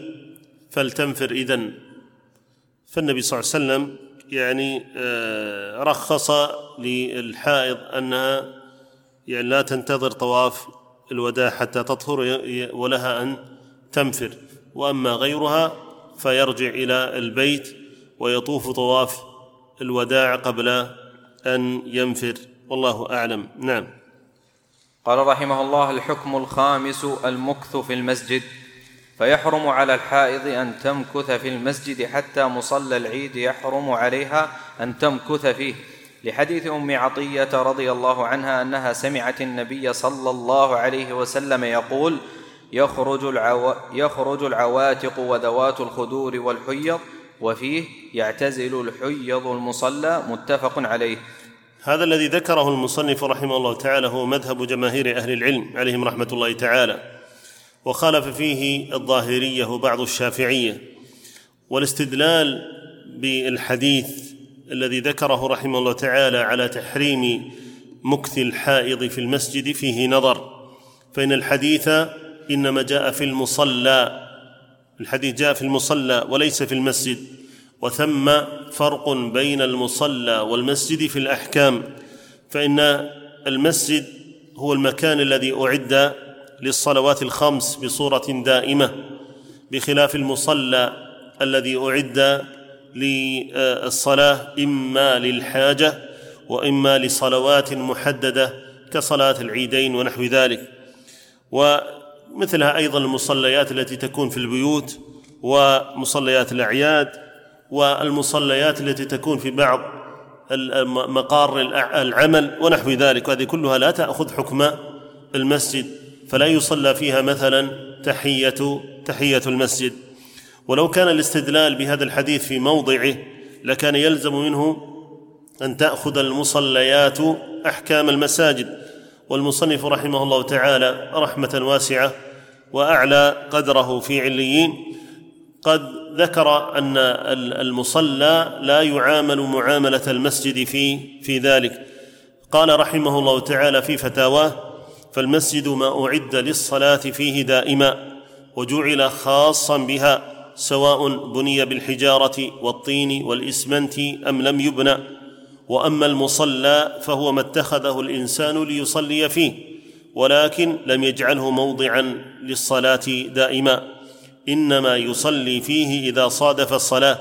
[SPEAKER 2] فلتنفر إذن. فالنبي صلى الله عليه وسلم يعني آه، رخص للحائض أنها يعني لا تنتظر طواف الوداع حتى تطهر ولها أن تنفر. وأما غيرها فيرجع إلى البيت ويطوف طواف الوداع قبل أن ينفر. والله أعلم. نعم.
[SPEAKER 3] قال رحمه الله الحكم الخامس المكث في المسجد. فيحرم على الحائض أن تمكث في المسجد حتى مصلى العيد يحرم عليها أن تمكث فيه. لحديث أم عطية رضي الله عنها أنها سمعت النبي صلى الله عليه وسلم يقول يخرج, العو... يخرج العواتق وذوات الخدور والحيض وفيه يعتزل الحيض المصلى متفق عليه.
[SPEAKER 2] هذا الذي ذكره المصنف رحمه الله تعالى هو مذهب جماهير أهل العلم عليهم رحمة الله تعالى وخالف فيه الظاهرية وبعض الشافعية والاستدلال بالحديث الذي ذكره رحمه الله تعالى على تحريم مكث الحائض في المسجد فيه نظر فإن الحديث إنما جاء في المصلى الحديث جاء في المصلى وليس في المسجد. وثم فرق بين المصلى والمسجد في الأحكام فإن المسجد هو المكان الذي أعد للصلوات الخمس بصورة دائمة بخلاف المصلى الذي أعد للصلاة إما للحاجة وإما لصلوات محددة كصلاة العيدين ونحو ذلك. ومثلها أيضا المصليات التي تكون في البيوت ومصليات الأعياد والمصليات التي تكون في بعض مقار العمل ونحو ذلك. وهذه كلها لا تأخذ حكم المسجد فلا يصلى فيها مثلا تحيه تحية المسجد. ولو كان الاستدلال بهذا الحديث في موضعه لكان يلزم منه أن تأخذ المصليات أحكام المساجد. والمصنف رحمه الله تعالى رحمة واسعة وأعلى قدره في عليين. قد ذكر أن المصلى لا يعامل معاملة المسجد في في ذلك. قال رحمه الله تعالى في فتاواه فالمسجد ما أعد للصلاة فيه دائما وجعل خاصا بها سواء بني بالحجارة والطين والإسمنت أم لم يبنى. وأما المصلى فهو ما اتخذه الإنسان ليصلي فيه ولكن لم يجعله موضعا للصلاة دائما. إنما يصلي فيه إذا صادف الصلاة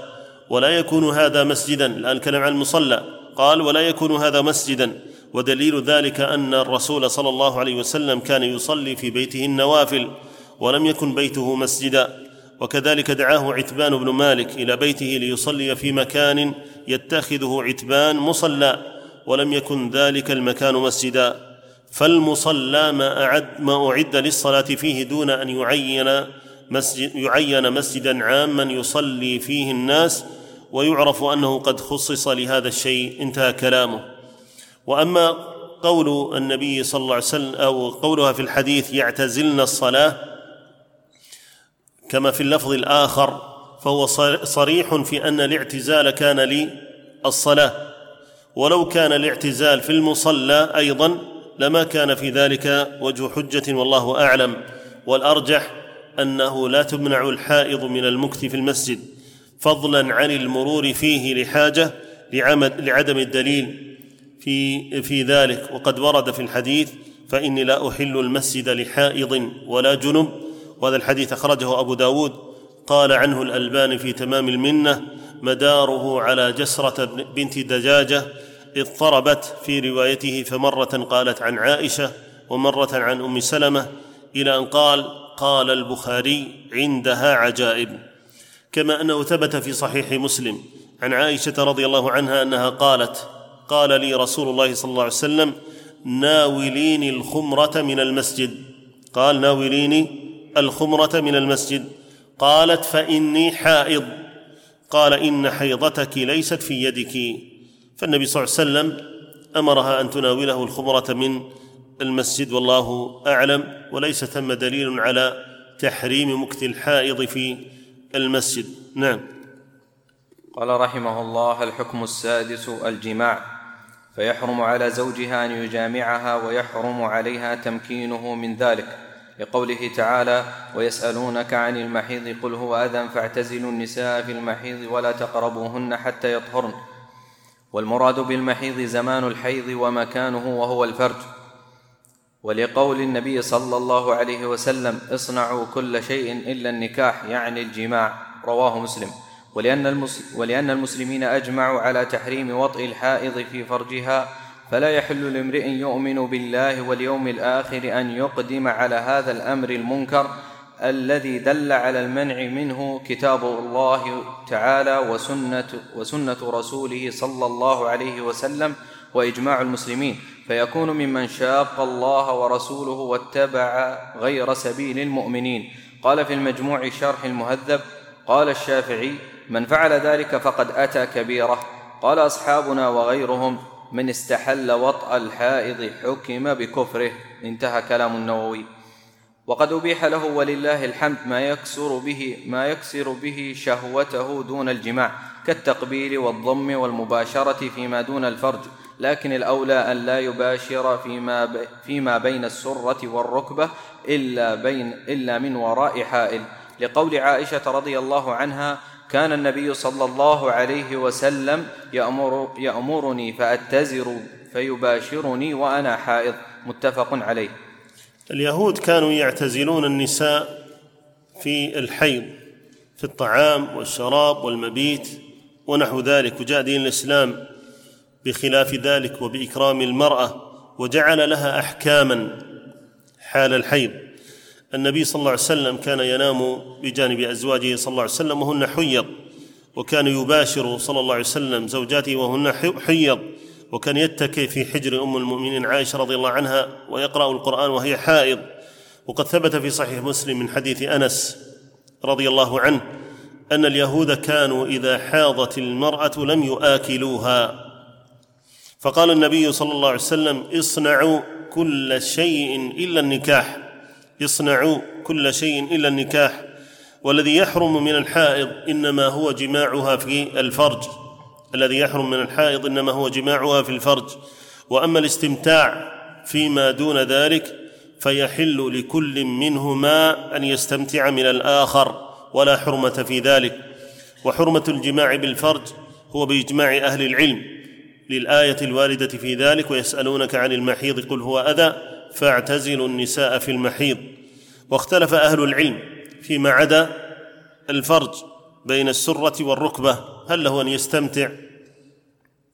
[SPEAKER 2] ولا يكون هذا مسجدا الآن كلام عن المصلى قال ولا يكون هذا مسجدا. ودليل ذلك أن الرسول صلى الله عليه وسلم كان يصلي في بيته النوافل ولم يكن بيته مسجدا. وكذلك دعاه عتبان بن مالك إلى بيته ليصلي في مكان يتخذه عتبان مصلى ولم يكن ذلك المكان مسجدا. فالمصلى ما أعد ما أعد للصلاة فيه دون أن يعين مسجد يعين مسجدا عاما يصلي فيه الناس ويعرف أنه قد خصص لهذا الشيء انتهى كلامه. وأما قول النبي صلى الله عليه وسلم أو قولها في الحديث يعتزلن الصلاة كما في اللفظ الآخر فهو صريح في أن الاعتزال كان للصلاة. ولو كان الاعتزال في المصلى أيضا لما كان في ذلك وجه حجة والله أعلم. والأرجح أنه لا تمنع الحائض من المكث في المسجد فضلا عن المرور فيه لحاجة لعدم الدليل في في ذلك. وقد ورد في الحديث فإني لا أحل المسجد لحائض ولا جنب. وهذا الحديث أخرجه أبو داود. قال عنه الألباني في تمام المنة مداره على جسرة بنت دجاجة اضطربت في روايته فمرة قالت عن عائشة ومرة عن أم سلمة إلى أن قال قال البخاري عندها عجائب. كما أنه ثبت في صحيح مسلم. عن عائشة رضي الله عنها أنها قالت قال لي رسول الله صلى الله عليه وسلم ناوليني الخمرة من المسجد. قال ناوليني الخمرة من المسجد. قالت فإني حائض. قال إن حيضتك ليست في يدك. فالنبي صلى الله عليه وسلم أمرها أن تناوله الخمرة من المسجد والله أعلم وليس ثم دليل على تحريم مكث الحائض في المسجد. نعم.
[SPEAKER 3] قال رحمه الله الحكم السادس الجماع. فيحرم على زوجها أن يجامعها ويحرم عليها تمكينه من ذلك. لقوله تعالى ويسألونك عن المحيض قل هو أذى فاعتزلوا النساء في المحيض ولا تقربوهن حتى يطهرن. والمراد بالمحيض زمان الحيض ومكانه وهو الفرج. ولقول النبي صلى الله عليه وسلم اصنعوا كل شيء إلا النكاح يعني الجماع رواه مسلم. ولأن, ولأن المسلمين أجمعوا على تحريم وطئ الحائض في فرجها فلا يحل لامرئ يؤمن بالله واليوم الآخر أن يقدم على هذا الأمر المنكر الذي دل على المنع منه كتاب الله تعالى وسنة, وسنة رسوله صلى الله عليه وسلم وإجماع المسلمين. فيكون ممن شاق الله ورسوله واتبع غير سبيل المؤمنين. قال في المجموع شرح المهذب قال الشافعي من فعل ذلك فقد أتى كبيرة. قال أصحابنا وغيرهم من استحل وطأ الحائض حكم بكفره. انتهى كلام النووي. وقد أبيح له ولله الحمد ما يكسر به ما يكسر به شهوته دون الجماع كالتقبيل والضم والمباشرة فيما دون الفرج. لكن الأولى أن لا يباشر فيما فيما بين السرة والركبة إلا بين إلا من وراء حائل. لقول عائشة رضي الله عنها كان النبي صلى الله عليه وسلم يأمر يأمرني فأتزر فيباشرني وأنا حائض. متفق عليه.
[SPEAKER 2] اليهود كانوا يعتزلون النساء في الحيض في الطعام والشراب والمبيت ونحو ذلك. وجاء دين الإسلام بخلاف ذلك وبإكرام المرأة وجعل لها أحكاما. حال الحيض. النبي صلى الله عليه وسلم كان ينام بجانب أزواجه صلى الله عليه وسلم وهن حيض. وكان يباشر صلى الله عليه وسلم زوجاته وهن حيض. وكان يتكي في حجر أم المؤمنين عائشة رضي الله عنها ويقرأ القرآن وهي حائض. وقد ثبت في صحيح مسلم من حديث أنس رضي الله عنه أن اليهود كانوا إذا حاضت المرأة لم ياكلوها فقال النبي صلى الله عليه وسلم اصنعوا كل شيء إلا النكاح. اصنعوا كل شيء إلا النكاح. والذي يحرم من الحائض إنما هو جماعها في الفرج. الذي يحرم من الحائض إنما هو جماعها في الفرج. وأما الاستمتاع فيما دون ذلك فيحل لكل منهما أن يستمتع من الآخر ولا حرمة في ذلك. وحرمة الجماع بالفرج هو بإجماع أهل العلم. للآية الواردة في ذلك ويسألونك عن المحيض قل هو أذى فاعتزلوا النساء في المحيض. واختلف أهل العلم فيما عدا الفرج بين السرة والركبة هل له أن يستمتع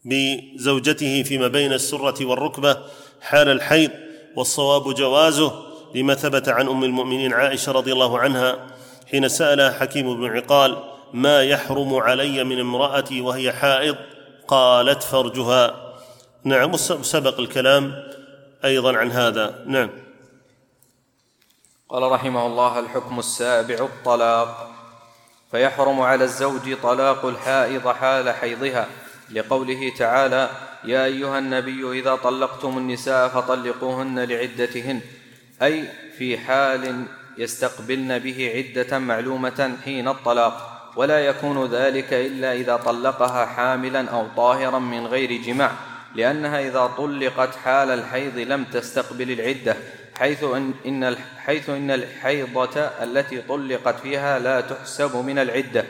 [SPEAKER 2] بزوجته فيما بين السرة والركبة حال الحيض؟ والصواب جوازه لما ثبت عن أم المؤمنين عائشة رضي الله عنها حين سأل حكيم بن عقال ما يحرم علي من امرأتي وهي حائض؟ قالت فرجها. نعم سبق الكلام أيضا عن هذا. نعم.
[SPEAKER 3] قال رحمه الله الحكم السابع الطلاق. فيحرم على الزوج طلاق الحائض حال حيضها. لقوله تعالى يا أيها النبي إذا طلقتم النساء فطلقوهن لعدتهن. أي في حال يستقبلن به عدة معلومة حين الطلاق. ولا يكون ذلك إلا إذا طلقها حاملا أو طاهرا من غير جماع لأنها إذا طلقت حال الحيض لم تستقبل العدة حيث ان, إن حيث إن الحيضة التي طلقت فيها لا تحسب من العدة.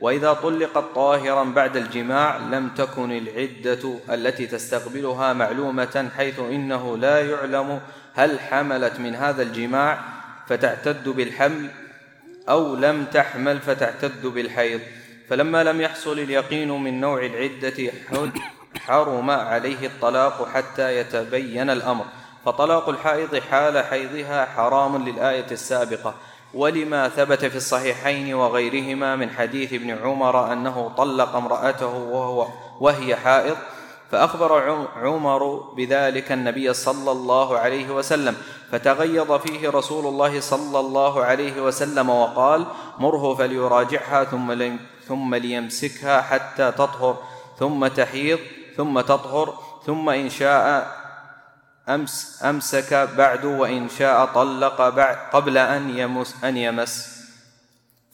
[SPEAKER 3] وإذا طلقت طاهرا بعد الجماع لم تكن العدة التي تستقبلها معلومة حيث إنه لا يعلم هل حملت من هذا الجماع فتعتد بالحمل أو لم تحمل فتعتد بالحيض. فلما لم يحصل اليقين من نوع العدة حرم عليه الطلاق حتى يتبين الأمر. فطلاق الحائض حال حيضها حرام للآية السابقة. ولما ثبت في الصحيحين وغيرهما من حديث ابن عمر أنه طلق امرأته وهو وهي حائض فأخبر عمر بذلك النبي صلى الله عليه وسلم فتغيظ فيه رسول الله صلى الله عليه وسلم وقال مره فليراجعها ثم ثم ليمسكها حتى تطهر ثم تحيض ثم تطهر ثم إن شاء أمس أمسك بعد وإن شاء طلق بعد قبل أن يمس أن يمس.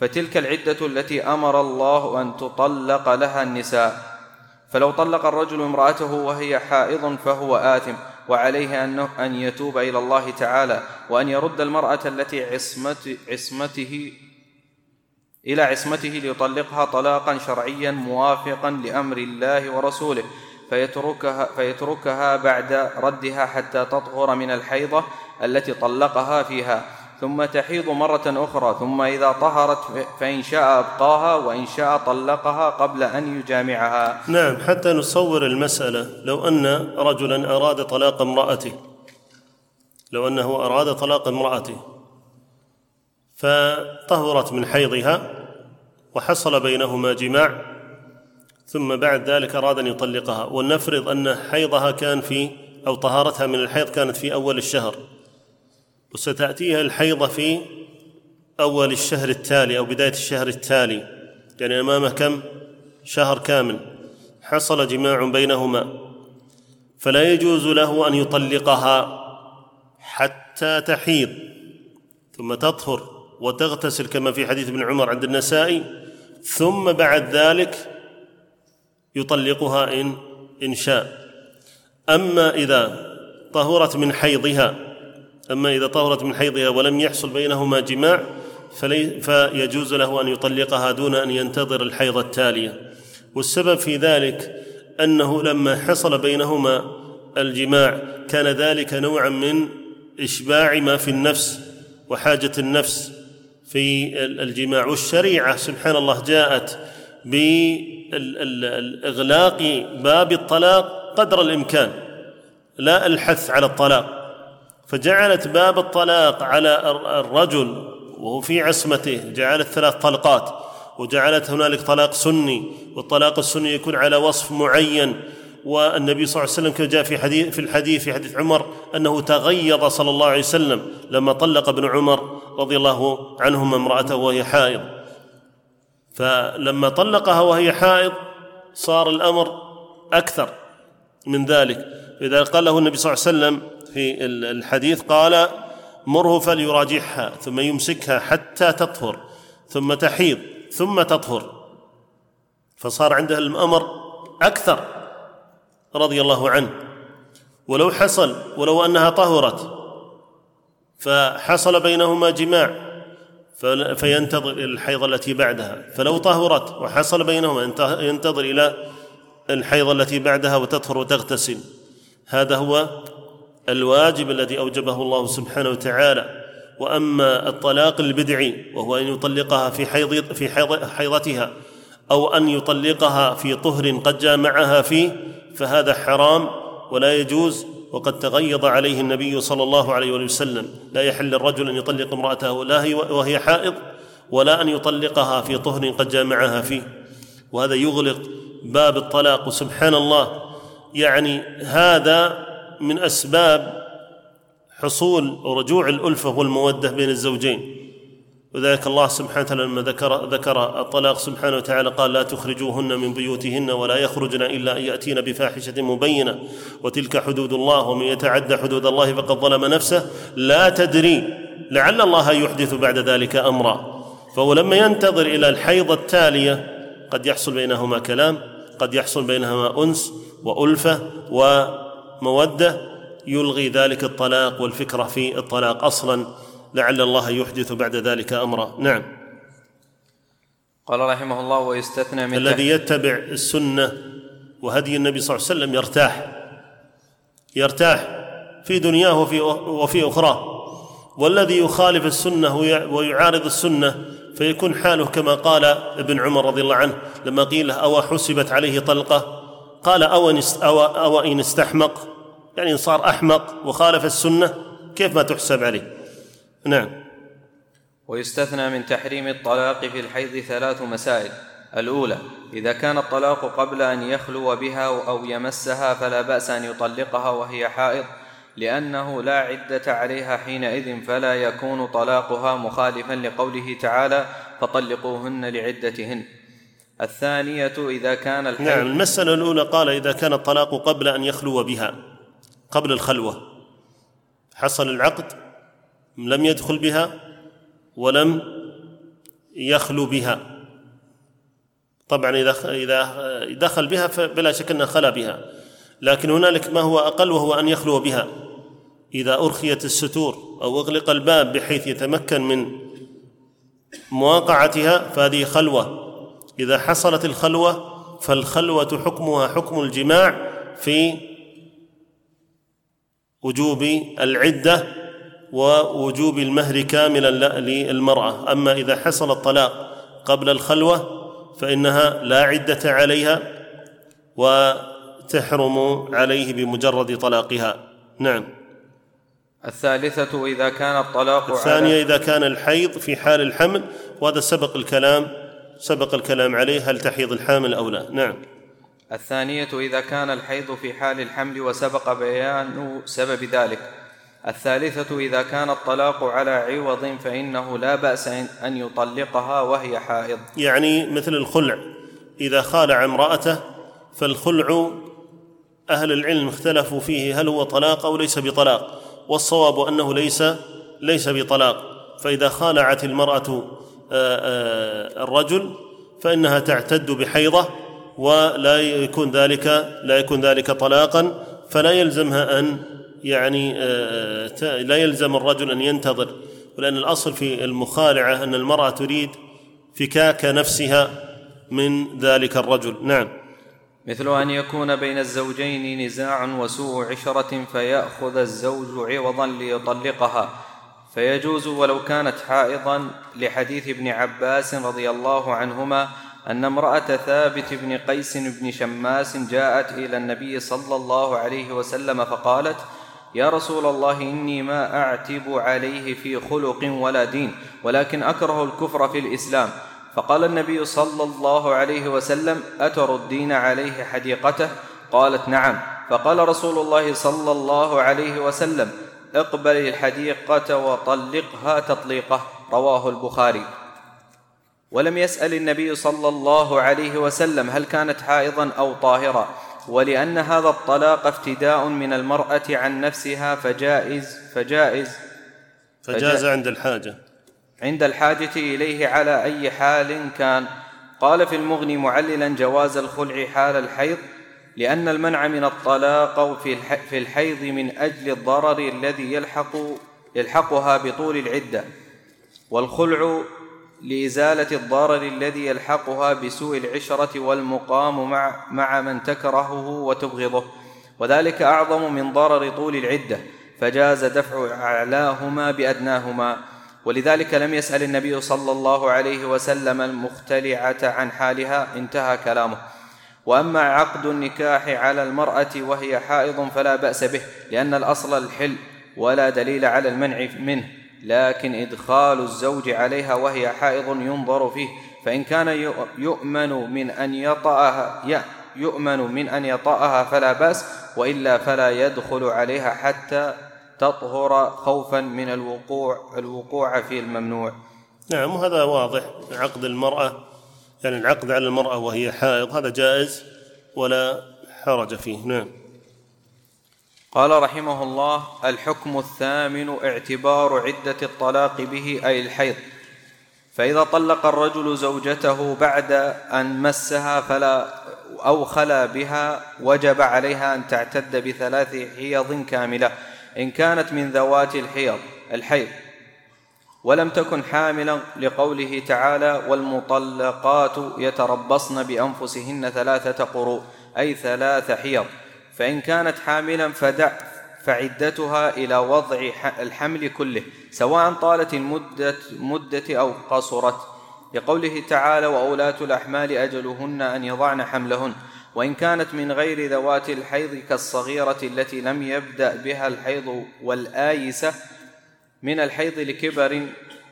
[SPEAKER 3] فتلك العدة التي أمر الله أن تطلق لها النساء. فلو طلق الرجل امرأته وهي حائض فهو آثم وعليه أنه أن يتوب إلى الله تعالى وأن يرد المرأة التي عصمت عصمته إلى عصمته ليطلقها طلاقا شرعيا موافقا لأمر الله ورسوله فيتركها, فيتركها بعد ردها حتى تطهر من الحيضة التي طلقها فيها. ثم تحيض مرة أخرى ثم إذا طهرت فإن شاء أبقاها وإن شاء طلقها قبل أن يجامعها.
[SPEAKER 2] نعم حتى نصور المسألة. لو أن رجلا أراد طلاق امرأته لو أنه أراد طلاق امرأته فطهرت من حيضها وحصل بينهما جماع ثم بعد ذلك أراد أن يطلقها. ولنفرض أن حيضها كان في أو طهارتها من الحيض كانت في أول الشهر. وستأتيها الحيضة في أول الشهر التالي أو بداية الشهر التالي. يعني أمامه كم؟ شهر كامل. حصل جماع بينهما. فلا يجوز له أن يطلقها حتى تحيض ثم تطهر وتغتسل كما في حديث ابن عمر عند النسائي. ثم بعد ذلك يطلقها إن إن شاء. أما إذا طهرت من حيضها أما إذا طهرت من حيضها ولم يحصل بينهما جماع فلي فيجوز له أن يطلقها دون أن ينتظر الحيض التالية. والسبب في ذلك أنه لما حصل بينهما الجماع كان ذلك نوعا من إشباع ما في النفس وحاجة النفس في الجماع. والشريعة سبحان الله جاءت ب اغلاق باب الطلاق قدر الإمكان لا الحث على الطلاق. فجعلت باب الطلاق على الرجل وهو في عصمته جعلت ثلاث طلقات وجعلت هنالك طلاق سني والطلاق السني يكون على وصف معين والنبي صلى الله عليه وسلم كما جاء في حديث في الحديث في حديث عمر أنه تغيظ صلى الله عليه وسلم لما طلق ابن عمر رضي الله عنهما امرأته وهي حائض. فلما طلقها وهي حائض صار الأمر أكثر من ذلك. اذا قال له النبي صلى الله عليه وسلم في الحديث قال مره فليراجعها ثم يمسكها حتى تطهر ثم تحيض ثم تطهر. فصار عنده الأمر أكثر رضي الله عنه. ولو حصل ولو أنها طهرت فحصل بينهما جماع فينتظر الحيض التي بعدها. فلو طهرت وحصل بينهما ينتظر إلى الحيض التي بعدها وتطهر وتغتسل. هذا هو الواجب الذي أوجبه الله سبحانه وتعالى وأما الطلاق البدعي وهو أن يطلقها في حيض في حيض حيضتها أو أن يطلقها في طهر قد جامعها فيه فهذا حرام ولا يجوز وقد تغيظ عليه النبي صلى الله عليه وسلم. لا يحل الرجل أن يطلق امرأته لا هي وهي حائض ولا أن يطلقها في طهر قد جامعها فيه. وهذا يغلق باب الطلاق سبحان الله. يعني هذا من أسباب حصول رجوع الألفة والمودة بين الزوجين. وذلك الله سبحانه وتعالى لما ذكر ذكر الطلاق سبحانه وتعالى قال لا تخرجوهن من بيوتهن ولا يخرجن إلا أن يأتين بفاحشة مبينة. وتلك حدود الله ومن يتعدى حدود الله فقد ظلم نفسه. لا تدري لعل الله يحدث بعد ذلك أمرا. فهو لما ينتظر إلى الحيض التالية قد يحصل بينهما كلام قد يحصل بينهما أنس وألفة وموده يلغي ذلك الطلاق والفكرة في الطلاق أصلا. لعل الله يحدث بعد ذلك أمرا. نعم.
[SPEAKER 3] قال رحمه الله ويستثنى من
[SPEAKER 2] الذي يتبع السنة وهدي النبي صلى الله عليه وسلم يرتاح. يرتاح في دنياه وفي وفي أخراه. والذي يخالف السنة ويعارض السنة فيكون حاله كما قال ابن عمر رضي الله عنه لما قيل له أو حسبت عليه طلقة؟ قال أو, أو, إن استحمق يعني إن صار أحمق وخالف السنة كيف ما تحسب عليه؟ نعم.
[SPEAKER 3] ويستثنى من تحريم الطلاق في الحيض ثلاث مسائل. الأولى إذا كان الطلاق قبل أن يخلو بها أو يمسها فلا بأس أن يطلقها وهي حائض لأنه لا عدة عليها حينئذ فلا يكون طلاقها مخالفا لقوله تعالى فطلقوهن لعدتهن. الثانية إذا كان
[SPEAKER 2] الحيض نعم المسألة الأولى قال إذا كان الطلاق قبل أن يخلو بها قبل الخلوة. حصل العقد لم يدخل بها ولم يخلو بها. طبعا إذا إذا دخل بها فبلا شك أنه خلا بها. لكن هنالك ما هو أقل وهو أن يخلو بها. إذا أرخيت الستور أو أغلق الباب بحيث يتمكن من مواقعتها فهذه خلوة. إذا حصلت الخلوة فالخلوة حكمها حكم الجماع في وجوب العدة ووجوب المهر كاملا للمرأة. أما إذا حصل الطلاق قبل الخلوة فإنها لا عدة عليها وتحرم عليه بمجرد طلاقها. نعم.
[SPEAKER 3] الثالثة إذا كان الطلاق
[SPEAKER 2] الثانية إذا كان الحيض في حال الحمل وهذا سبق الكلام سبق الكلام عليه هل تحيض الحامل أو لا؟ نعم.
[SPEAKER 3] الثانية إذا كان الحيض في حال الحمل وسبق بيان سبب ذلك. الثالثة إذا كان الطلاق على عوض فإنه لا بأس أن يطلقها وهي حائض.
[SPEAKER 2] يعني مثل الخلع إذا خالع امرأته فالخلع أهل العلم اختلفوا فيه هل هو طلاق أو ليس بطلاق والصواب أنه ليس ليس بطلاق. فإذا خالعت المرأة آه، الرجل فإنها تعتد بحيضة ولا يكون ذلك لا يكون ذلك طلاقا فلا يلزمها أن يعني آه، لا يلزم الرجل أن ينتظر. ولأن الأصل في المخالعة أن المرأة تريد فكاك نفسها من ذلك الرجل. نعم.
[SPEAKER 3] مثل أن يكون بين الزوجين نزاع وسوء عشرة فيأخذ الزوج عوضا ليطلقها. فيجوز ولو كانت حائضا لحديث ابن عباس رضي الله عنهما أن امرأة ثابت بن قيس بن شماس جاءت إلى النبي صلى الله عليه وسلم فقالت يا رسول الله إني ما أعتب عليه في خلق ولا دين ولكن أكره الكفر في الإسلام. فقال النبي صلى الله عليه وسلم اتردين عليه حديقته؟ قالت نعم. فقال رسول الله صلى الله عليه وسلم اقبل الحديقة وطلقها تطليقه رواه البخاري. ولم يسأل النبي صلى الله عليه وسلم هل كانت حائضا أو طاهرا ولأن هذا الطلاق افتداء من المرأة عن نفسها فجائز فجائز.
[SPEAKER 2] فجاز عند الحاجة.
[SPEAKER 3] عند الحاجة إليه على أي حال كان. قال في المغني معللا جواز الخلع حال الحيض لأن المنع من الطلاق في الحيض من أجل الضرر الذي يلحق يلحقها بطول العدة والخلع لإزالة الضرر الذي يلحقها بسوء العشرة والمقام مع, مع من تكرهه وتبغضه وذلك أعظم من ضرر طول العدة فجاز دفع أعلاهما بأدناهما. ولذلك لم يسأل النبي صلى الله عليه وسلم المختلعة عن حالها انتهى كلامه. وأما عقد النكاح على المرأة وهي حائض فلا بأس به لأن الأصل الحل ولا دليل على المنع منه لكن إدخال الزوج عليها وهي حائض ينظر فيه فإن كان يؤمن من أن يطأها يؤمن من أن يطأها فلا بأس وإلا فلا يدخل عليها حتى تطهر خوفا من الوقوع الوقوع في الممنوع.
[SPEAKER 2] نعم وهذا واضح عقد المرأة يعني العقد على المرأة وهي حائض هذا جائز ولا حرج فيه. نعم.
[SPEAKER 3] قال رحمه الله الحكم الثامن اعتبار عدة الطلاق به أي الحيض. فإذا طلق الرجل زوجته بعد أن مسها فلا أو خلا بها وجب عليها أن تعتد بثلاث حيض كاملة إن كانت من ذوات الحيض الحيض. ولم تكن حاملا لقوله تعالى والمطلقات يتربصن بأنفسهن ثلاثة قروء أي ثلاث حيض. فإن كانت حاملا فدع فعدتها إلى وضع الحمل كله سواء طالت المدة مدة أو قصرت. لقوله تعالى وأولاة الأحمال أجلهن أن يضعن حملهن. وإن كانت من غير ذوات الحيض كالصغيرة التي لم يبدأ بها الحيض والآيسة من الحيض لكبر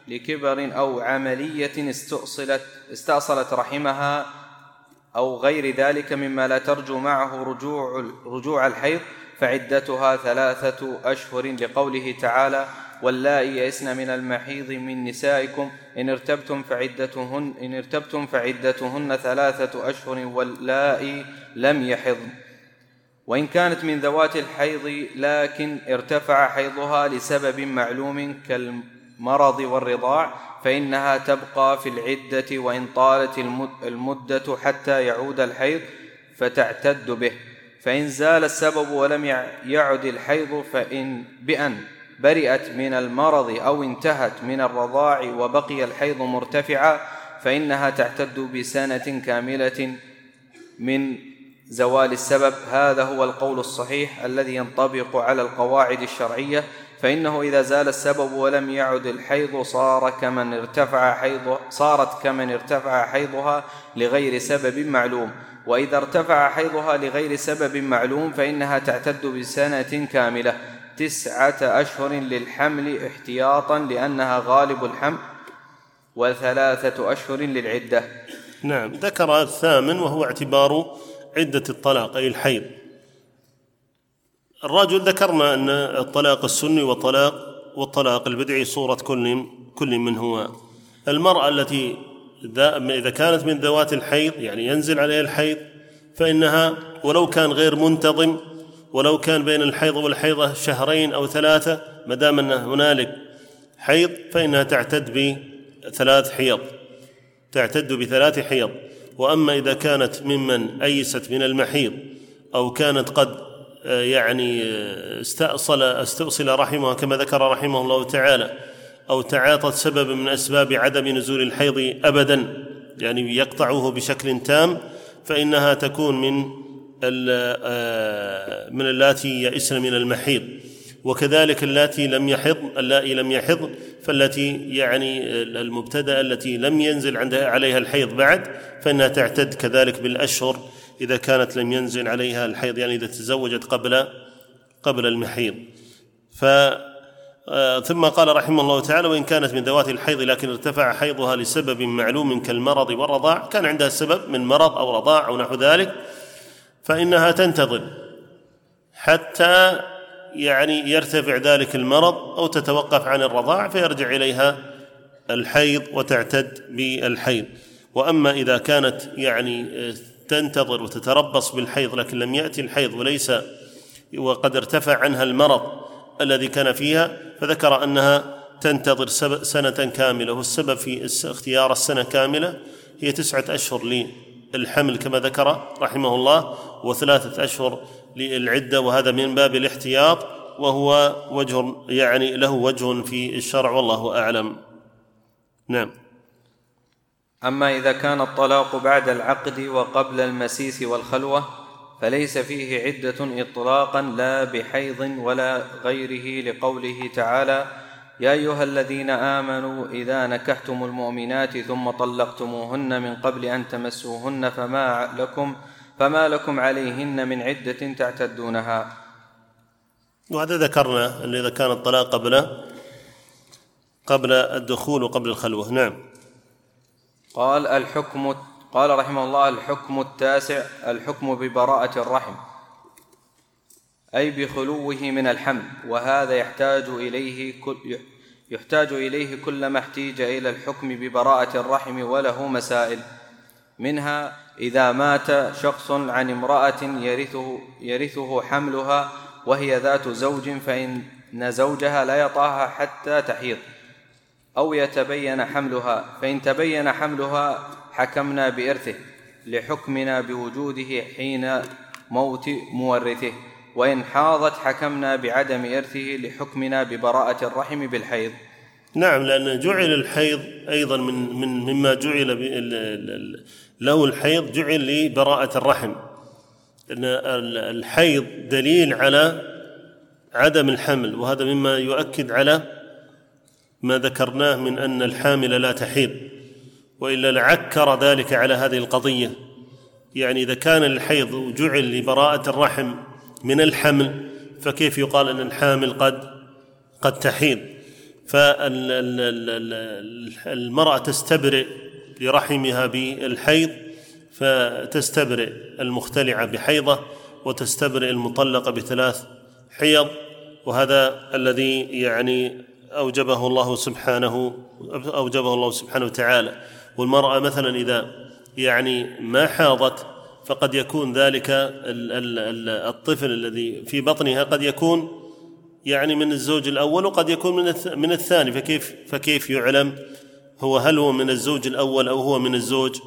[SPEAKER 3] لكبر أو عملية استأصلت استأصلت رحمها أو غير ذلك مما لا ترجو معه رجوع رجوع الحيض فعدتها ثلاثة أشهر لقوله تعالى واللائي يئسن من المحيض من نسائكم إن ارتبتم فعدتهن إن ارتبتم فعدتهن ثلاثة أشهر واللائي لم يحضن. وإن كانت من ذوات الحيض لكن ارتفع حيضها لسبب معلوم كالمرض والرضاع فإنها تبقى في العدة وإن طالت المدة حتى يعود الحيض فتعتد به. فإن زال السبب ولم يعد الحيض فإن بأن برئت من المرض أو انتهت من الرضاع وبقي الحيض مرتفعا فإنها تعتد بسنة كاملة من زوال السبب هذا هو القول الصحيح الذي ينطبق على القواعد الشرعية فإنه إذا زال السبب ولم يعد الحيض صار كمن ارتفع حيض صارت كمن ارتفع حيضها لغير سبب معلوم. وإذا ارتفع حيضها لغير سبب معلوم فإنها تعتد بسنة كاملة. تسعة أشهر للحمل احتياطا لأنها غالب الحمل وثلاثة أشهر للعدة.
[SPEAKER 2] نعم. ذكر الثامن وهو اعتبار عدة الطلاق أي الحيض. الرجل ذكرنا أن الطلاق السني والطلاق والطلاق البدعي صورة كل كل من هو. المرأة التي إذا كانت من ذوات الحيض يعني ينزل عليها الحيض فإنها ولو كان غير منتظم ولو كان بين الحيض والحيضة شهرين أو ثلاثة ما دام أن هنالك حيض فإنها تعتد بثلاث حيض. تعتد بثلاث حيض. وأما إذا كانت ممن أيست من المحيض أو كانت قد آه، يعني آه، استأصل استؤصل رحمها كما ذكر رحمه الله تعالى أو تعاطت سبب من أسباب عدم نزول الحيض أبدا يعني يقطعه بشكل تام فإنها تكون من آه، من اللاتي يئسن من المحيض. وكذلك اللاتي لم يحض اللائي لم يحض فالتي يعني المبتدأ التي لم ينزل عندها عليها الحيض بعد فإنها تعتد كذلك بالأشهر إذا كانت لم ينزل عليها الحيض يعني إذا تزوجت قبل قبل المحيض. ف آه، ثم قال رحمه الله تعالى وإن كانت من ذوات الحيض لكن ارتفع حيضها لسبب معلوم كالمرض والرضاع كان عندها سبب من مرض أو رضاع أو نحو ذلك فإنها تنتظر حتى يعني يرتفع ذلك المرض أو تتوقف عن الرضاع فيرجع إليها الحيض وتعتد بالحيض. وأما إذا كانت يعني تنتظر وتتربص بالحيض لكن لم يأتي الحيض وليس وقد ارتفع عنها المرض الذي كان فيها فذكر أنها تنتظر سنة كاملة. والسبب في اختيار السنة كاملة هي تسعة أشهر الحمل كما ذكر رحمه الله وثلاثة أشهر للعدة وهذا من باب الاحتياط وهو وجه يعني له وجه في الشرع والله أعلم. نعم.
[SPEAKER 3] أما إذا كان الطلاق بعد العقد وقبل المسيس والخلوة فليس فيه عدة اطلاقا لا بحيض ولا غيره لقوله تعالى يا أيها الذين آمنوا إذا نكحتم المؤمنات ثم طلقتموهن من قبل أن تمسوهن فما لكم فما لكم عليهن من عدة تعتدونها.
[SPEAKER 2] وهذا ذكرنا أن إذا كان الطلاق قبل قبل الدخول وقبل الخلوة. نعم.
[SPEAKER 3] قال الحكم قال رحمه الله الحكم التاسع الحكم ببراءة الرحم أي بخلوه من الحمل وهذا يحتاج إليه كل يحتاج إليه كلما احتيج إلى الحكم ببراءة الرحم وله مسائل. منها إذا مات شخص عن امرأة يرثه يرثه حملها وهي ذات زوج فإن زوجها لا يطاها حتى تحيض. أو يتبين حملها فإن تبين حملها حكمنا بإرثه لحكمنا بوجوده حين موت مورثه. وإن حاضت حكمنا بعدم إرثه لحكمنا ببراءة الرحم بالحيض.
[SPEAKER 2] نعم لأن جعل الحيض أيضا من من مما جعل له الحيض جعل لبراءة الرحم. أن الحيض دليل على عدم الحمل وهذا مما يؤكد على ما ذكرناه من أن الحامل لا تحيض وإلا لعكر ذلك على هذه القضية. يعني إذا كان الحيض جعل لبراءة الرحم من الحمل فكيف يقال أن الحامل قد قد تحيض؟ فالمرأة تستبرئ لرحمها بالحيض فتستبرئ المختلعة بحيضة وتستبرئ المطلقة بثلاث حيض. وهذا الذي يعني أوجبه الله سبحانه أوجبه الله سبحانه وتعالى. والمرأة مثلا إذا يعني ما حاضت فقد يكون ذلك الطفل الذي في بطنها قد يكون يعني من الزوج الأول وقد يكون من من الثاني. فكيف فكيف يعلم؟ هو هل هو من الزوج الأول أو هو من الزوج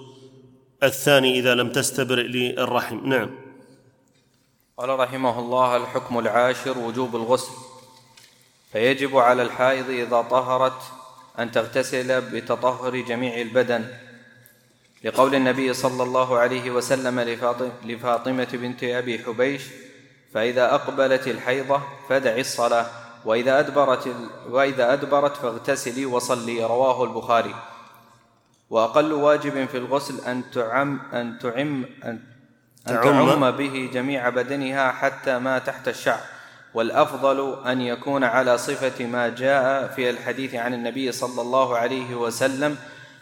[SPEAKER 2] الثاني إذا لم تستبرئ للرحم؟ نعم.
[SPEAKER 3] قال رحمه الله الحكم العاشر وجوب الغسل. فيجب على الحائض إذا طهرت أن تغتسل بتطهر جميع البدن. لقول النبي صلى الله عليه وسلم لفاطمة بنت أبي حبيش فإذا أقبلت الحيضة فدعي الصلاة. وإذا أدبرت وإذا أدبرت فاغتسلي وصلي رواه البخاري. وأقل واجب في الغسل أن تعم أن تعم أن, أن تعم به جميع بدنها حتى ما تحت الشعر. والأفضل أن يكون على صفة ما جاء في الحديث عن النبي صلى الله عليه وسلم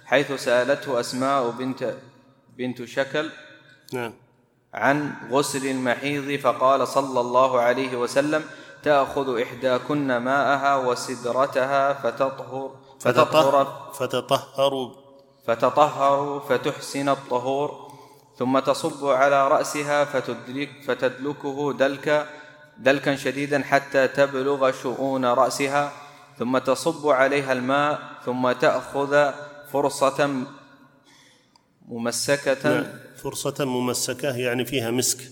[SPEAKER 3] حيث سألته أسماء بنت بنت شكل
[SPEAKER 2] نعم.
[SPEAKER 3] عن غسل المحيض فقال صلى الله عليه وسلم تأخذ إحداكن ماءها وسدرتها فتطهر
[SPEAKER 2] فتطهر فتطهر.
[SPEAKER 3] فتطهر فتحسن الطهور ثم تصب على رأسها فتدلك فتدلكه دلكا دلكا شديدا حتى تبلغ شؤون رأسها ثم تصب عليها الماء ثم تأخذ فرصة ممسكة.
[SPEAKER 2] نعم فرصة ممسكة يعني فيها مسك.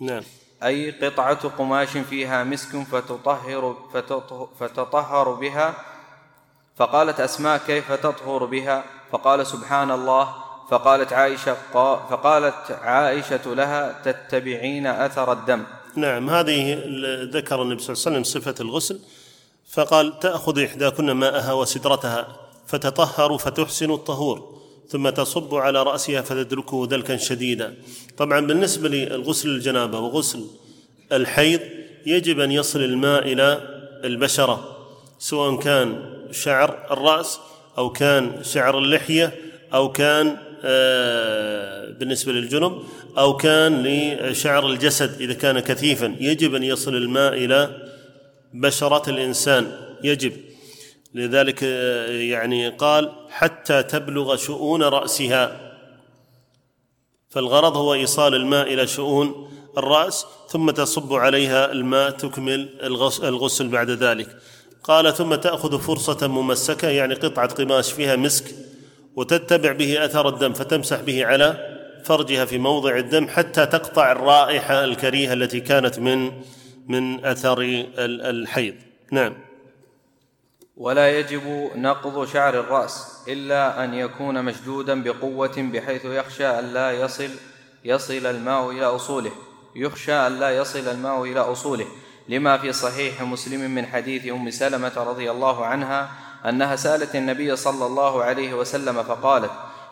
[SPEAKER 2] نعم.
[SPEAKER 3] أي قطعة قماش فيها مسك فتطهر فتطهر بها فقالت أسماء كيف تطهر بها؟ فقال سبحان الله فقالت عائشة فقالت عائشة لها تتبعين أثر الدم.
[SPEAKER 2] نعم هذه ذكر النبي صلى الله عليه وسلم صفة الغسل فقال تأخذ إحداكن ماءها وسدرتها فتطهر فتحسن الطهور. ثم تصب على رأسها فتدركه دلكا شديدا. طبعا بالنسبة للغسل الجنابة وغسل الحيض يجب أن يصل الماء إلى البشرة سواء كان شعر الرأس أو كان شعر اللحية أو كان آه، بالنسبة للجنب أو كان لشعر الجسد إذا كان كثيفا. يجب أن يصل الماء إلى بشرة الإنسان. يجب. لذلك آه، يعني قال حتى تبلغ شؤون رأسها. فالغرض هو إيصال الماء إلى شؤون الرأس ثم تصب عليها الماء تكمل الغسل بعد ذلك. قال ثم تأخذ فرصة ممسكة يعني قطعة قماش فيها مسك وتتبع به أثر الدم فتمسح به على فرجها في موضع الدم حتى تقطع الرائحة الكريهة التي كانت من من أثر الحيض. نعم.
[SPEAKER 3] ولا يجب نقض شعر الرأس إلا أن يكون مشدودا بقوة بحيث يخشى أن لا يصل يصل الماء إلى أصوله. يخشى أن لا يصل الماء إلى أصوله. لما في صحيح مسلم من حديث أم سلمة رضي الله عنها أنها سألت النبي صلى الله عليه وسلم فقالت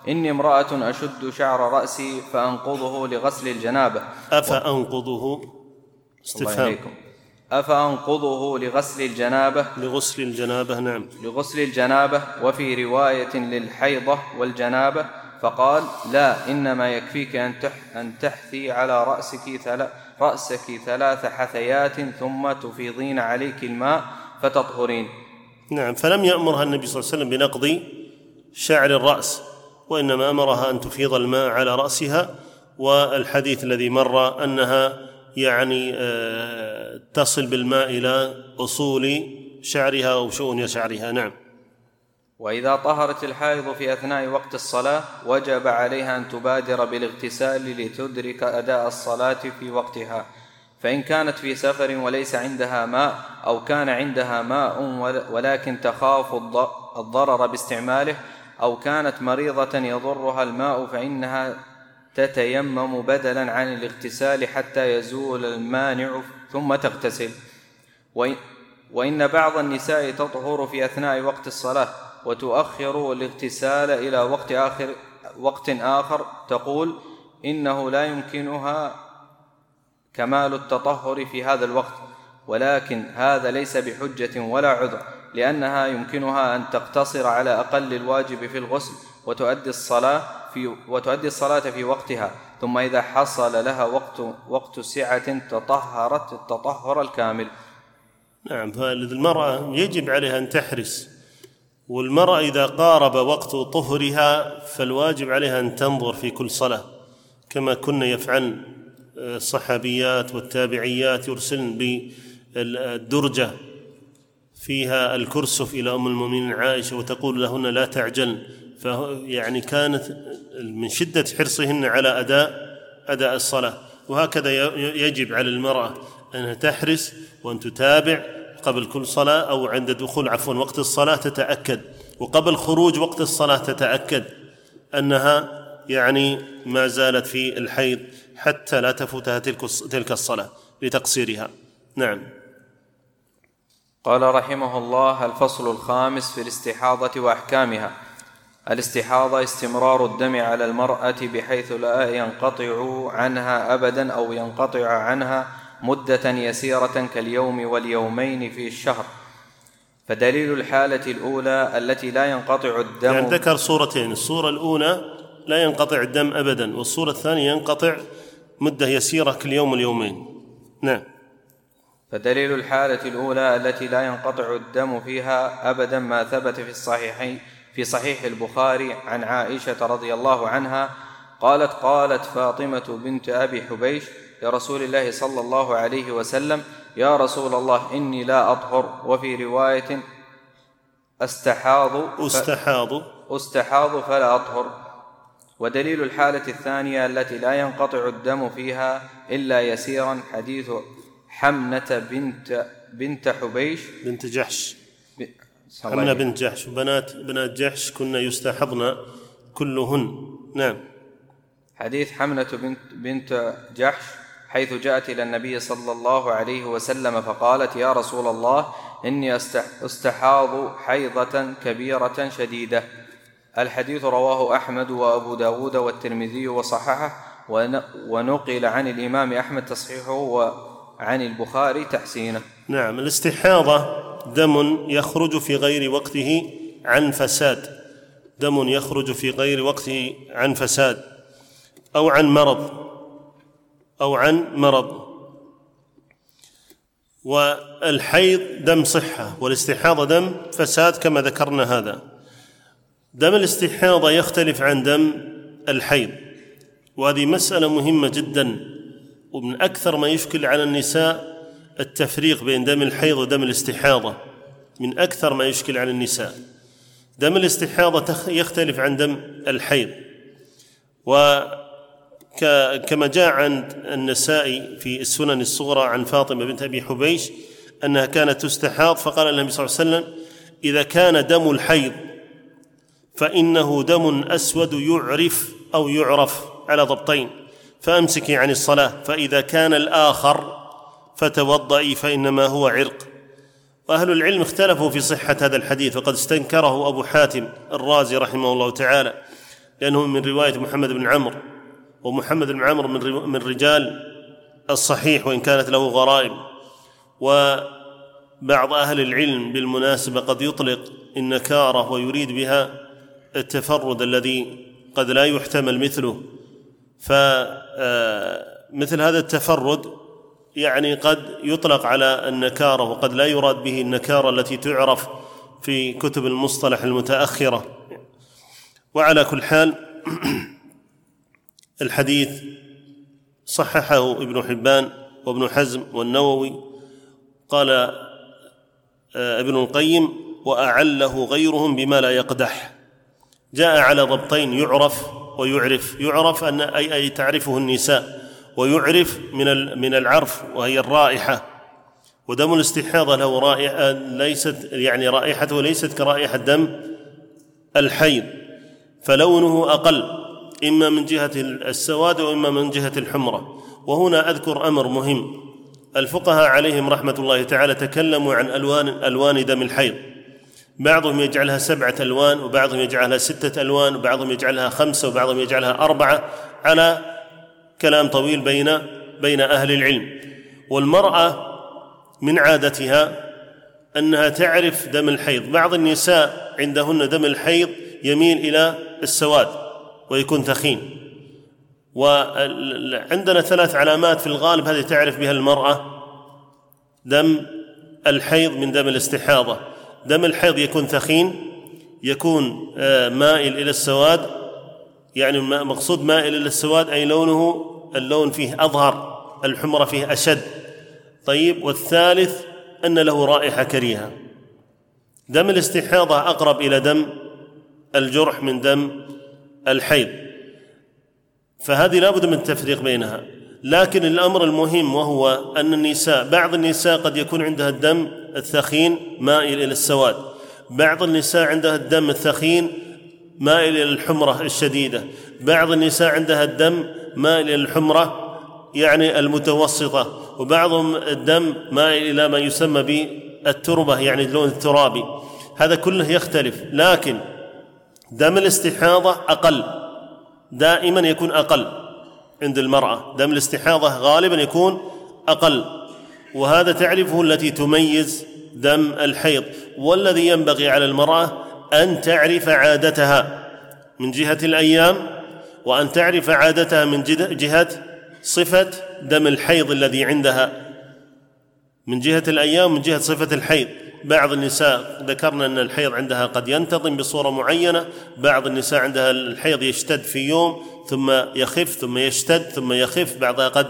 [SPEAKER 3] إني امرأة أشد شعر رأسي فأنقضه لغسل الجنابة.
[SPEAKER 2] أفأنقضه؟ استفهام.
[SPEAKER 3] أفأنقضه لغسل الجنابة؟
[SPEAKER 2] لغسل الجنابة نعم.
[SPEAKER 3] لغسل الجنابة وفي رواية للحيضة والجنابة فقال لا إنما يكفيك أن أن تحثي على رأسك ثلاث رأسك ثلاث حثيات ثم تفيضين عليك الماء فتطهرين.
[SPEAKER 2] نعم فلم يأمرها النبي صلى الله عليه وسلم بنقض شعر الرأس وإنما أمرها أن تفيض الماء على رأسها والحديث الذي مر أنها يعني آه، تصل بالماء إلى أصول شعرها أو شؤون شعرها. نعم.
[SPEAKER 3] وإذا طهرت الحائض في أثناء وقت الصلاة وجب عليها أن تبادر بالاغتسال لتدرك أداء الصلاة في وقتها. فإن كانت في سفر وليس عندها ماء أو كان عندها ماء ولكن تخاف الضرر باستعماله أو كانت مريضة يضرها الماء فإنها تتيمم بدلا عن الاغتسال حتى يزول المانع ثم تغتسل. وإن بعض النساء تطهر في أثناء وقت الصلاة وتؤخر الاغتسال إلى وقت آخر وقت آخر تقول إنه لا يمكنها كمال التطهر في هذا الوقت ولكن هذا ليس بحجة ولا عذر لأنها يمكنها أن تقتصر على أقل الواجب في الغسل وتؤدي الصلاة في وتؤدي الصلاة في وقتها. ثم إذا حصل لها وقت وقت سعة تطهرت التطهر الكامل.
[SPEAKER 2] نعم فالمرأة يجب عليها أن تحرس والمرأة إذا قارب وقت طهرها فالواجب عليها أن تنظر في كل صلاة. كما كنا يفعل الصحابيات والتابعيات يرسلن بالدرجة فيها الكرسف إلى أم المؤمنين عائشة وتقول لهن لا تعجلن يعني كانت من شدة حرصهن على أداء أداء الصلاة. وهكذا يجب على المرأة أنها تحرص وأن تتابع قبل كل صلاة أو عند دخول عفوا وقت الصلاة تتأكد. وقبل خروج وقت الصلاة تتأكد أنها يعني ما زالت في الحيض حتى لا تفوتها تلك تلك الصلاة لتقصيرها. نعم.
[SPEAKER 3] قال رحمه الله الفصل الخامس في الاستحاضة وأحكامها. الاستحاضة استمرار الدم على المرأة بحيث لا ينقطع عنها أبدا أو ينقطع عنها مدة يسيرة كاليوم واليومين في الشهر. فدليل الحالة الأولى التي لا ينقطع الدم
[SPEAKER 2] يعني ذكر صورتين الصورة الأولى لا ينقطع الدم أبدا والصورة الثانية ينقطع مدة يسيرة كاليوم واليومين. نعم.
[SPEAKER 3] فدليل الحالة الأولى التي لا ينقطع الدم فيها أبدا ما ثبت في الصحيحين في صحيح البخاري عن عائشة رضي الله عنها قالت قالت فاطمة بنت أبي حبيش لرسول الله صلى الله عليه وسلم يا رسول الله إني لا أطهر وفي رواية أستحاض
[SPEAKER 2] أستحاض.
[SPEAKER 3] أستحاض فلا أطهر. ودليل الحالة الثانية التي لا ينقطع الدم فيها إلا يسيرا حديث حمنة بنت بنت حبيش.
[SPEAKER 2] بنت جحش. حمنا بنت جحش وبنات بنات جحش كنا يستحضن كلهن. نعم.
[SPEAKER 3] حديث حمنة بنت بنت جحش حيث جاءت إلى النبي صلى الله عليه وسلم فقالت يا رسول الله إني أستحاض حيضة كبيرة شديدة. الحديث رواه أحمد وأبو داود والترمذي وصححه ونقل عن الإمام أحمد تصحيحه وعن البخاري تحسينه.
[SPEAKER 2] نعم. الاستحاضة دم يخرج في غير وقته عن فساد. دم يخرج في غير وقته عن فساد. أو عن مرض. أو عن مرض. والحيض دم صحة والاستحاضة دم فساد كما ذكرنا هذا. دم الاستحاضة يختلف عن دم الحيض. وهذه مسألة مهمة جدا ومن أكثر ما يشكل على النساء التفريق بين دم الحيض ودم الاستحاضة من أكثر ما يشكل على النساء. دم الاستحاضة يختلف عن دم الحيض. كما جاء عند النسائي في السنن الصغرى عن فاطمة بنت أبي حبيش أنها كانت تستحاض فقال النبي صلى الله عليه وسلم إذا كان دم الحيض فإنه دم أسود يعرف أو يعرف على ضبطين فأمسكي عن الصلاة فإذا كان الآخر فتوضئي فإنما هو عرق. وأهل العلم اختلفوا في صحة هذا الحديث وقد استنكره أبو حاتم الرازي رحمه الله تعالى لأنه من رواية محمد بن عمرو. ومحمد بن عمرو من من رجال الصحيح وإن كانت له غرائب. وبعض أهل العلم بالمناسبة قد يطلق النكاره ويريد بها التفرد الذي قد لا يحتمل مثله. فمثل هذا التفرد يعني قد يطلق على النكارة وقد لا يراد به النكارة التي تعرف في كتب المصطلح المتأخرة. وعلى كل حال [CLEARS THROAT] الحديث صححه ابن حبان وابن حزم والنووي. قال آه، ابن القيم وأعله غيرهم بما لا يقدح. جاء على ضبطين يعرف ويعرف. يعرف أن أي أي تعرفه النساء. ويعرف من من العرف وهي الرائحة. ودم الاستحاضة له رائحة ليست يعني رائحته ليست كرائحة دم الحيض فلونه أقل إما من جهة السواد وإما من جهة الحمرة. وهنا أذكر أمر مهم. الفقهاء عليهم رحمة الله تعالى تكلموا عن ألوان ألوان دم الحيض. بعضهم يجعلها سبعة ألوان وبعضهم يجعلها ستة ألوان وبعضهم يجعلها خمسة وبعضهم يجعلها أربعة على كلام طويل بين بين أهل العلم والمرأة من عادتها أنها تعرف دم الحيض. بعض النساء عندهن دم الحيض يميل إلى السواد ويكون ثخين وعندنا ثلاث علامات في الغالب هذه تعرف بها المرأة دم الحيض من دم الاستحاضة. دم الحيض يكون ثخين يكون آه، مائل إلى السواد يعني مقصود مائل إلى السواد أي لونه اللون فيه أظهر الحمرة فيه أشد. طيب والثالث أن له رائحة كريهة. دم الاستحاضة أقرب إلى دم الجرح من دم الحيض. فهذه لابد من التفريق بينها. لكن الأمر المهم وهو أن النساء بعض النساء قد يكون عندها الدم الثخين مائل إلى السواد. بعض النساء عندها الدم الثخين مائل إلى الحمرة الشديدة. بعض النساء عندها الدم مائل إلى الحمرة يعني المتوسطة وبعضهم الدم مائل إلى ما يسمى بالتربة يعني اللون الترابي. هذا كله يختلف لكن دم الاستحاضة أقل دائما يكون أقل عند المرأة. دم الاستحاضة غالبا يكون أقل وهذا تعرفه التي تميز دم الحيض والذي ينبغي على المرأة أن تعرف عادتها. من جهة الأيام وأن تعرف عادتها من جهة صفة دم الحيض الذي عندها. من جهة الأيام من جهة صفة الحيض. بعض النساء ذكرنا أن الحيض عندها قد ينتظم بصورة معينة. بعض النساء عندها الحيض يشتد في يوم ثم يخف ثم يشتد ثم يخف. بعضها قد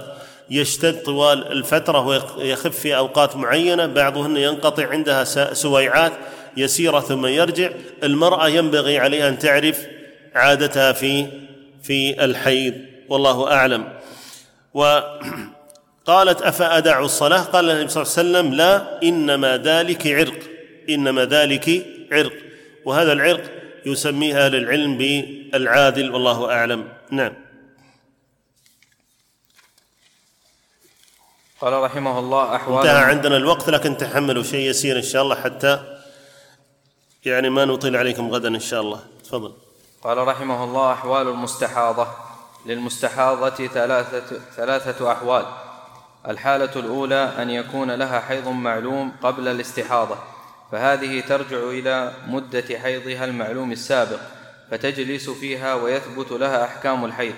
[SPEAKER 2] يشتد طوال الفترة ويخف في أوقات معينة. بعضهن ينقطع عندها سويعات يسيرة ثم يرجع. المرأة ينبغي عليها أن تعرف عادتها في في الحيض والله أعلم. و قالت افادع الصلاة؟ قال النبي صلى الله عليه وسلم لا إنما ذلك عرق إنما ذلك عرق. وهذا العرق يسميه أهل العلم بالعادل والله أعلم. نعم.
[SPEAKER 3] قال رحمه الله أحوال
[SPEAKER 2] انتهى عندنا الوقت لكن تحملوا شيء يسير إن شاء الله حتى يعني ما نطيل عليكم غدا إن شاء الله. تفضل.
[SPEAKER 3] قال رحمه الله أحوال المستحاضة. للمستحاضة ثلاثة ثلاثة أحوال. الحالة الأولى أن يكون لها حيض معلوم قبل الاستحاضة. فهذه ترجع إلى مدة حيضها المعلوم السابق فتجلس فيها ويثبت لها أحكام الحيض.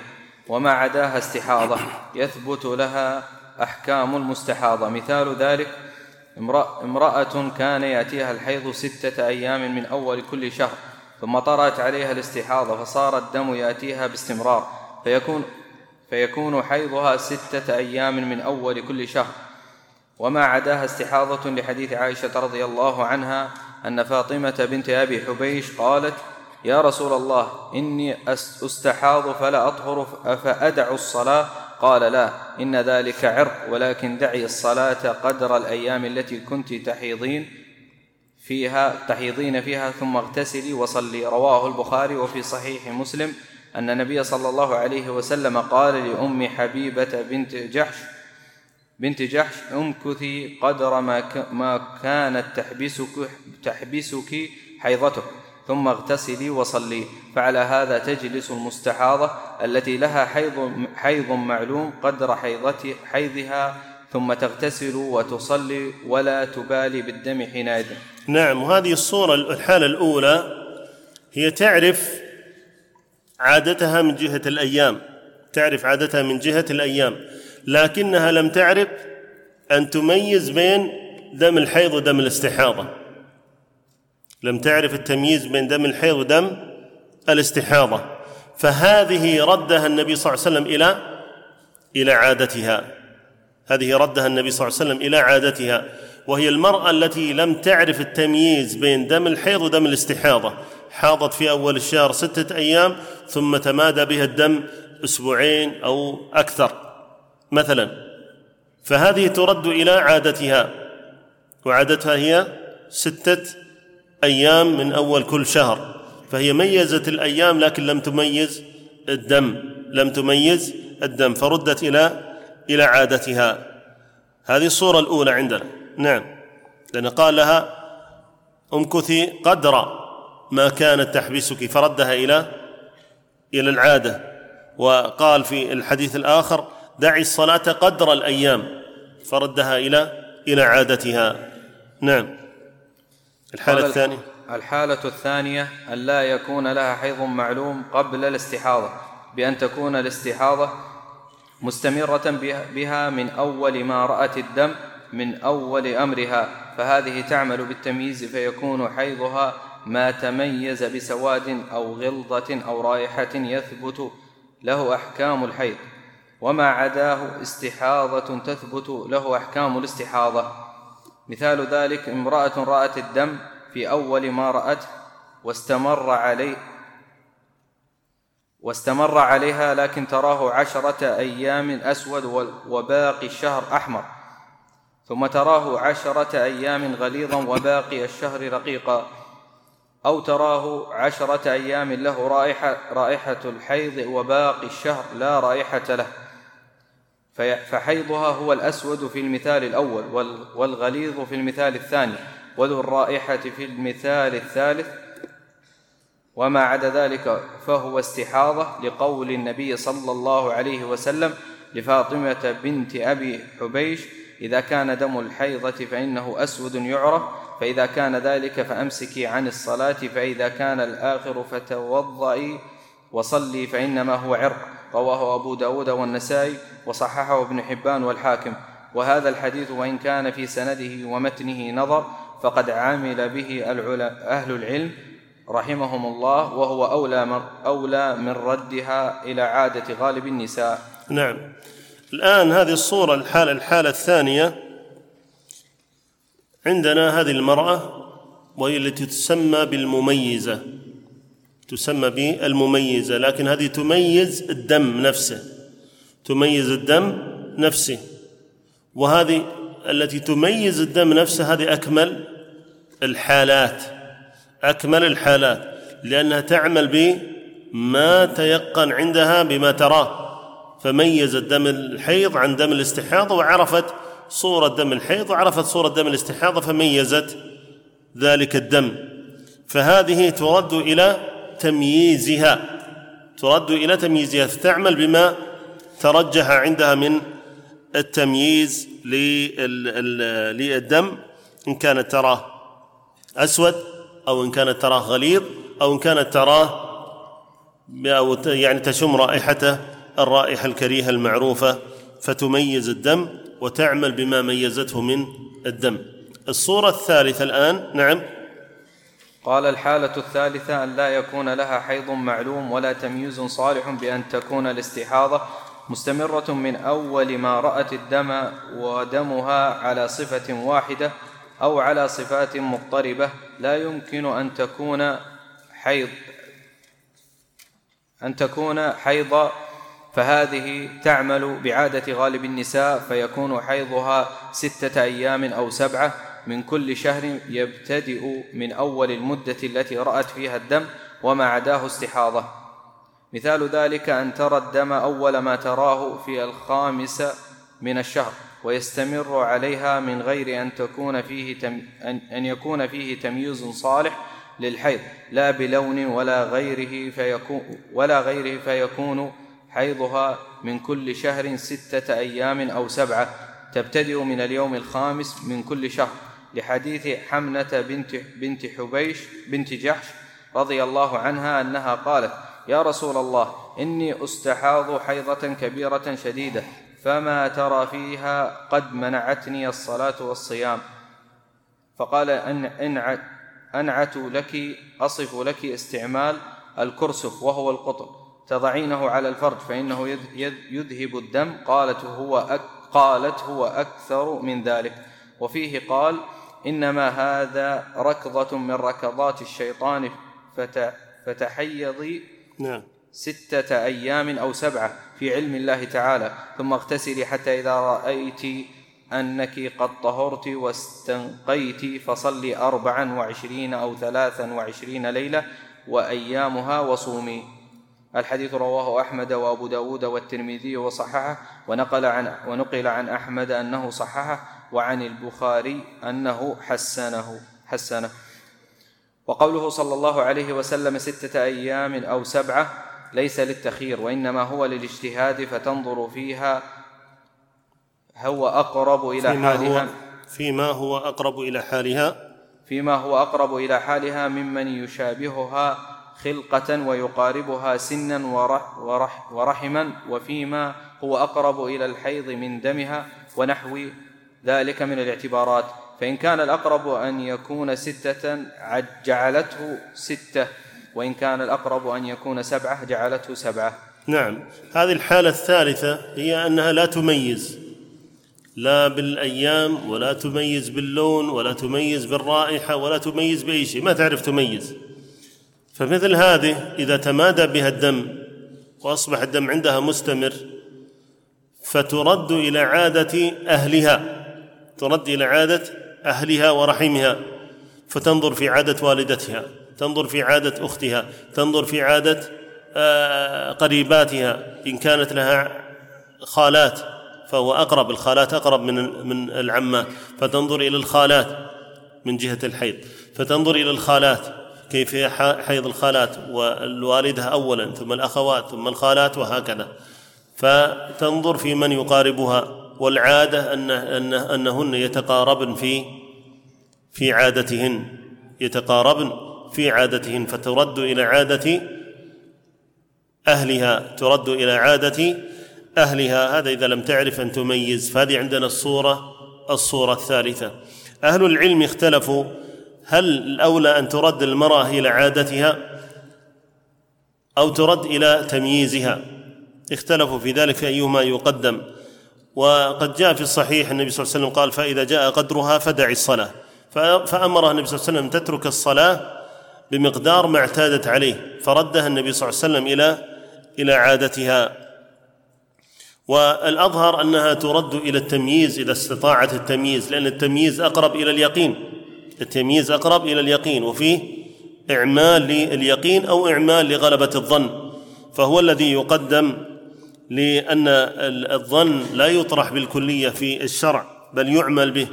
[SPEAKER 3] وما عداها استحاضة يثبت لها أحكام المستحاضة. مثال ذلك امرأة كان يأتيها الحيض ستة أيام من أول كل شهر. ثم طرأت عليها الاستحاضة فصار الدم يأتيها باستمرار فيكون فيكون حيضها ستة أيام من أول كل شهر. وما عداها استحاضة لحديث عائشة رضي الله عنها أن فاطمة بنت أبي حبيش قالت يا رسول الله إني أستحاض فلا أطهر افادع الصلاة. قال لا إن ذلك عرق ولكن دعي الصلاة قدر الأيام التي كنت تحيضين. فيها تحيضين فيها ثم اغتسلي وصلي. رواه البخاري وفي صحيح مسلم أن النبي صلى الله عليه وسلم قال لأم حبيبة بنت جحش بنت جحش امكثي قدر ما ما كانت تحبسك تحبسك حيضتك. ثم اغتسلي وصلي. فعلى هذا تجلس المستحاضة التي لها حيض حيض معلوم قدر حيضتي حيضها ثم تغتسل وتصلي ولا تبالي بالدم حينئذ.
[SPEAKER 2] نعم وهذه الصورة الحالة الأولى هي تعرف عادتها من جهة الأيام تعرف عادتها من جهة الأيام لكنها لم تعرف أن تميز بين دم الحيض ودم الاستحاضة. لم تعرف التمييز بين دم الحيض ودم الاستحاضة. فهذه ردها النبي صلى الله عليه وسلم إلى إلى عادتها. هذه ردها النبي صلى الله عليه وسلم إلى عادتها. وهي المرأة التي لم تعرف التمييز بين دم الحيض ودم الاستحاضة. حاضت في أول الشهر ستة أيام ثم تمادى بها الدم أسبوعين أو أكثر. مثلا فهذه ترد إلى عادتها. وعادتها هي ستة أيام من أول كل شهر. فهي ميزت الأيام لكن لم تميز الدم. لم تميز الدم فردت إلى إلى عادتها. هذه الصورة الأولى عندنا. نعم. لأن قال لها امكثي قدر ما كانت تحبسك فردها إلى إلى العادة. وقال في الحديث الآخر دعي الصلاة قدر الأيام. فردها إلى إلى عادتها. نعم. الحالة الثانية.
[SPEAKER 3] الحالة الثانية أن لا يكون لها حيض معلوم قبل الاستحاضة. بأن تكون الاستحاضة مستمرة بها من أول ما رأت الدم من أول أمرها فهذه تعمل بالتمييز فيكون حيضها ما تميز بسواد أو غلظة أو رائحة يثبت له أحكام الحيض. وما عداه استحاضة تثبت له أحكام الاستحاضة. مثال ذلك امرأة رأت الدم في أول ما رأته واستمر عليه واستمر عليها لكن تراه عشرة أيام أسود وباقي الشهر أحمر. ثم تراه عشرة أيام غليظا وباقي الشهر رقيقا أو تراه عشرة أيام له رائحة, رائحة الحيض وباقي الشهر لا رائحة له. فحيضها هو الأسود في المثال الأول والغليظ في المثال الثاني. وذو الرائحة في المثال الثالث. وما عدا ذلك فهو استحاضة لقول النبي صلى الله عليه وسلم لفاطمة بنت أبي حبيش إذا كان دم الحيضة فإنه أسود يعرف فإذا كان ذلك فأمسكي عن الصلاة فإذا كان الآخر فتوضئي وصلي فإنما هو عرق. رواه أبو داود والنسائي وصححه ابن حبان والحاكم. وهذا الحديث وإن كان في سنده ومتنه نظر فقد عمل به أهل العلم رحمهم الله وهو أولى من, أولى من ردها إلى عادة غالب النساء.
[SPEAKER 2] نعم. الآن هذه الصورة الحالة الحالة الثانية. عندنا هذه المرأة وهي التي تسمى بالمميزة. تسمى بالمميزة لكن هذه تميز الدم نفسه. تميز الدم نفسه. وهذه التي تميز الدم نفسه هذه أكمل الحالات. أكمل الحالات. لأنها تعمل بما تيقن عندها بما تراه. فميزت دم الحيض عن دم الاستحاضة وعرفت صورة دم الحيض وعرفت صورة دم الاستحاضة فميزت ذلك الدم. فهذه ترد إلى تمييزها. ترد إلى تمييزها فتعمل بما ترجح عندها من التمييز للدم إن كانت تراه أسود أو إن كانت تراه غليظ أو إن كانت تراه أو يعني تشم رائحته الرائحة الكريهة المعروفة فتميز الدم وتعمل بما ميزته من الدم. الصورة الثالثة الآن نعم.
[SPEAKER 3] قال الحالة الثالثة أن لا يكون لها حيض معلوم ولا تمييز صالح بأن تكون الاستحاضة مستمرة من أول ما رأت الدم ودمها على صفة واحدة أو على صفات مضطربة. لا يمكن أن تكون حيض أن تكون حيض فهذه تعمل بعادة غالب النساء فيكون حيضها ستة أيام أو سبعة من كل شهر يبتدئ من أول المدة التي رأت فيها الدم وما عداه استحاضة. مثال ذلك أن ترى الدم أول ما تراه في الخامس من الشهر ويستمر عليها من غير أن تكون فيه تم أن يكون فيه تمييز صالح للحيض لا بلون ولا غيره فيكون ولا غيره فيكون حيضها من كل شهر ستة أيام أو سبعة تبتدئ من اليوم الخامس من كل شهر. لحديث حمنة بنت بنت حبيش بنت جحش رضي الله عنها أنها قالت يا رسول الله إني أستحاض حيضة كبيرة شديدة فما ترى فيها قد منعتني الصلاة والصيام. فقال أن أنعت لك أصف لك استعمال الكرسف وهو القطر تضعينه على الفرج فإنه يذهب الدم. قالت هو أك قالت هو أكثر من ذلك. وفيه قال إنما هذا ركضة من ركضات الشيطان فتحيضي نعم. ستة أيام أو سبعة في علم الله تعالى. ثم اغتسلي حتى إذا رأيت أنك قد طهرت واستنقيت فصلي أربعا وعشرين أو ثلاثا وعشرين ليلة وأيامها وصومي. الحديث رواه أحمد وأبو داود والترمذي وصححه ونقل عن, ونقل عن أحمد أنه صححه وعن البخاري أنه حسنه حسنه. وقوله صلى الله عليه وسلم ستة أيام أو سبعة ليس للتخيير وإنما هو للاجتهاد فتنظر فيها هو أقرب إلى فيما حالها.
[SPEAKER 2] هو فيما هو أقرب إلى حالها.
[SPEAKER 3] فيما هو أقرب إلى حالها ممن يشابهها خلقة ويقاربها سنا ورح ورح ورحما وفيما هو أقرب إلى الحيض من دمها ونحو ذلك من الاعتبارات. فإن كان الأقرب أن يكون ستة جعلته ستة. وإن كان الأقرب أن يكون سبعة جعلته سبعة.
[SPEAKER 2] نعم. هذه الحالة الثالثة هي أنها لا تميز. لا بالأيام ولا تميز باللون ولا تميز بالرائحة ولا تميز بأي شيء. ما تعرف تميز؟ فمثل هذه إذا تمادى بها الدم وأصبح الدم عندها مستمر فترد إلى عادة أهلها ترد إلى عادة أهلها ورحمها فتنظر في عادة والدتها تنظر في عادة أختها تنظر في عادة آه، قريباتها إن كانت لها خالات فهو أقرب الخالات أقرب من من العمات فتنظر إلى الخالات من جهة الحيض فتنظر إلى الخالات كيف حيض الخالات والوالدة أولا ثم الأخوات ثم الخالات وهكذا. فتنظر في من يقاربها والعادة أن أن أنهن يتقاربن في في عادتهن. يتقاربن في عادتهن فترد إلى عادة أهلها ترد إلى عادة أهلها. هذا إذا لم تعرف أن تميز. فهذه عندنا الصورة الصورة الثالثة. أهل العلم اختلفوا هل الأولى أن ترد المرأة إلى عادتها أو ترد إلى تمييزها؟ اختلفوا في ذلك أيهما يقدم. وقد جاء في الصحيح النبي صلى الله عليه وسلم قال فإذا جاء قدرها فدعي الصلاة. فأمرها النبي صلى الله عليه وسلم تترك الصلاة بمقدار ما اعتادت عليه فردها النبي صلى الله عليه وسلم إلى إلى عادتها. والأظهر أنها ترد إلى التمييز إذا استطاعت التمييز لأن التمييز أقرب إلى اليقين. التمييز أقرب إلى اليقين وفيه إعمال لليقين أو إعمال لغلبة الظن. فهو الذي يقدم لأن الظن لا يطرح بالكلية في الشرع بل يعمل به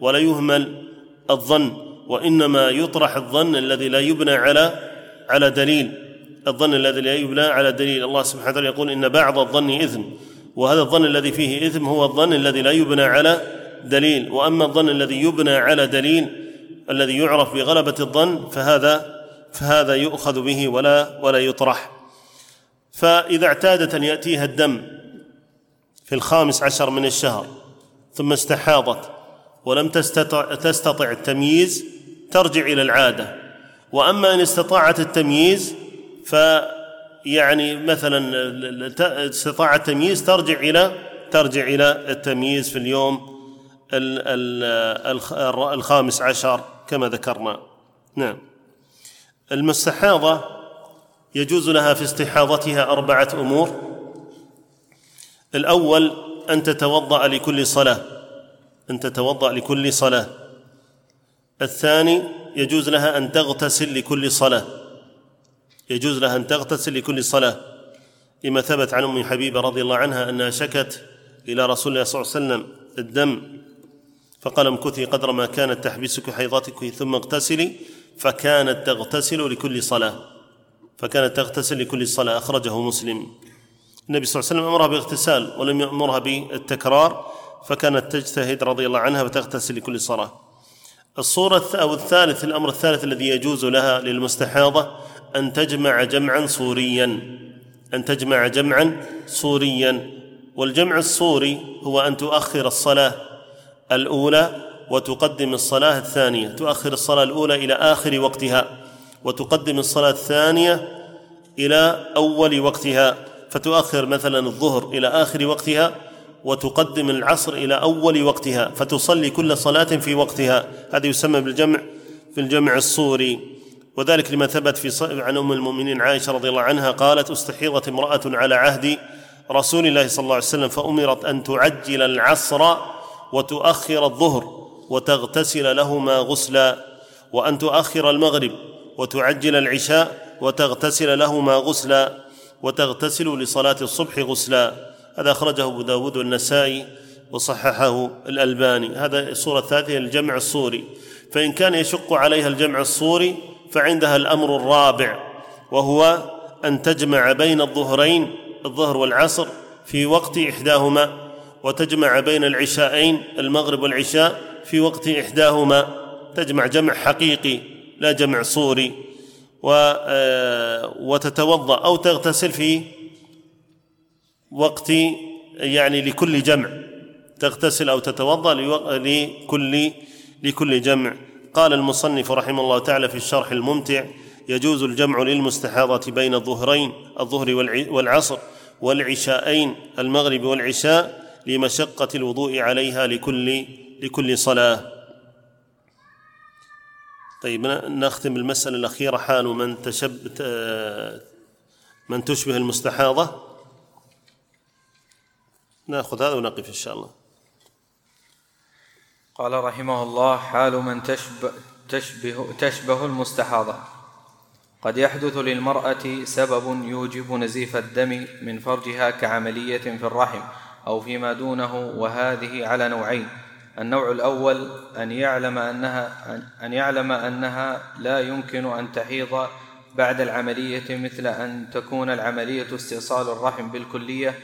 [SPEAKER 2] ولا يهمل الظن وإنما يطرح الظن الذي لا يبنى على على دليل. الظن الذي لا يبنى على دليل. الله سبحانه وتعالى يقول إن بعض الظن إثم وهذا الظن الذي فيه إثم هو الظن الذي لا يبنى على دليل. وأما الظن الذي يبنى على دليل الذي يعرف بغلبة الظن فهذا فهذا يؤخذ به ولا ولا يطرح. فإذا اعتادت أن يأتيها الدم في الخامس عشر من الشهر ثم استحاضت ولم تستطع, تستطع التمييز ترجع إلى العادة. وأما إن استطاعت التمييز ف يعني مثلا استطاعت التمييز ترجع إلى ترجع إلى التمييز في اليوم الخامس عشر. كما ذكرنا. نعم. المستحاضة يجوز لها في استحاضتها أربعة أمور. الأول أن تتوضأ لكل صلاة. أن تتوضأ لكل صلاة. الثاني يجوز لها أن تغتسل لكل صلاة. يجوز لها أن تغتسل لكل صلاة. لما ثبت عن أم حبيبة رضي الله عنها أنها شكت إلى رسول الله صلى الله عليه وسلم الدم فقال امكثي قدر ما كانت تحبسك حيضتك ثم اغتسلي فكانت تغتسل لكل صلاة. فكانت تغتسل لكل صلاة. أخرجه مسلم. النبي صلى الله عليه وسلم أمرها باغتسال ولم يأمرها بالتكرار فكانت تجتهد رضي الله عنها وتغتسل لكل صلاة. الصورة أو الثالث الأمر الثالث الذي يجوز لها للمستحاضة أن تجمع جمعا صوريا أن تجمع جمعا صوريا والجمع الصوري هو أن تؤخر الصلاة الأولى وتقدم الصلاة الثانية تؤخر الصلاة الأولى إلى آخر وقتها وتقدم الصلاة الثانية إلى أول وقتها فتؤخر مثلا الظهر إلى آخر وقتها وتقدم العصر إلى أول وقتها فتصلي كل صلاة في وقتها. هذا يسمى بالجمع في الجمع الصوري. وذلك لما ثبت في عن أم المؤمنين عائشة رضي الله عنها قالت استحيضت امرأة على عهد رسول الله صلى الله عليه وسلم فأمرت أن تعجل العصر وتؤخر الظهر وتغتسل لهما غسلا وأن تؤخر المغرب وتعجل العشاء وتغتسل لهما غسلا وتغتسل لصلاة الصبح غسلا. هذا أخرجه أبو داود والنسائي وصححه الألباني. هذا الصورة الثالثة الجمع الصوري. فإن كان يشق عليها الجمع الصوري فعندها الأمر الرابع وهو أن تجمع بين الظهرين الظهر والعصر في وقت إحداهما. وتجمع بين العشاءين المغرب والعشاء في وقت إحداهما. تجمع جمع حقيقي لا جمع صوري. آه، وتتوضأ أو تغتسل في وقت يعني لكل جمع. تغتسل أو تتوضأ لكل لكل جمع. قال المصنف رحمه الله تعالى في الشرح الممتع يجوز الجمع للمستحاضة بين الظهرين الظهر والعصر والعشاءين المغرب والعشاء. لمشقة الوضوء عليها لكل لكل صلاة. طيب نختم المسألة الأخيرة حال من تشب من تشبه المستحاضة. نأخذ هذا ونقف إن شاء الله.
[SPEAKER 3] قال رحمه الله حال من تشبه تشبه, تشبه المستحاضة. قد يحدث للمرأة سبب يوجب نزيف الدم من فرجها كعملية في الرحم. أو فيما دونه وهذه على نوعين. النوع الأول أن يعلم أنها أن يعلم أنها لا يمكن أن تحيض بعد العملية مثل أن تكون العملية استئصال الرحم بالكلية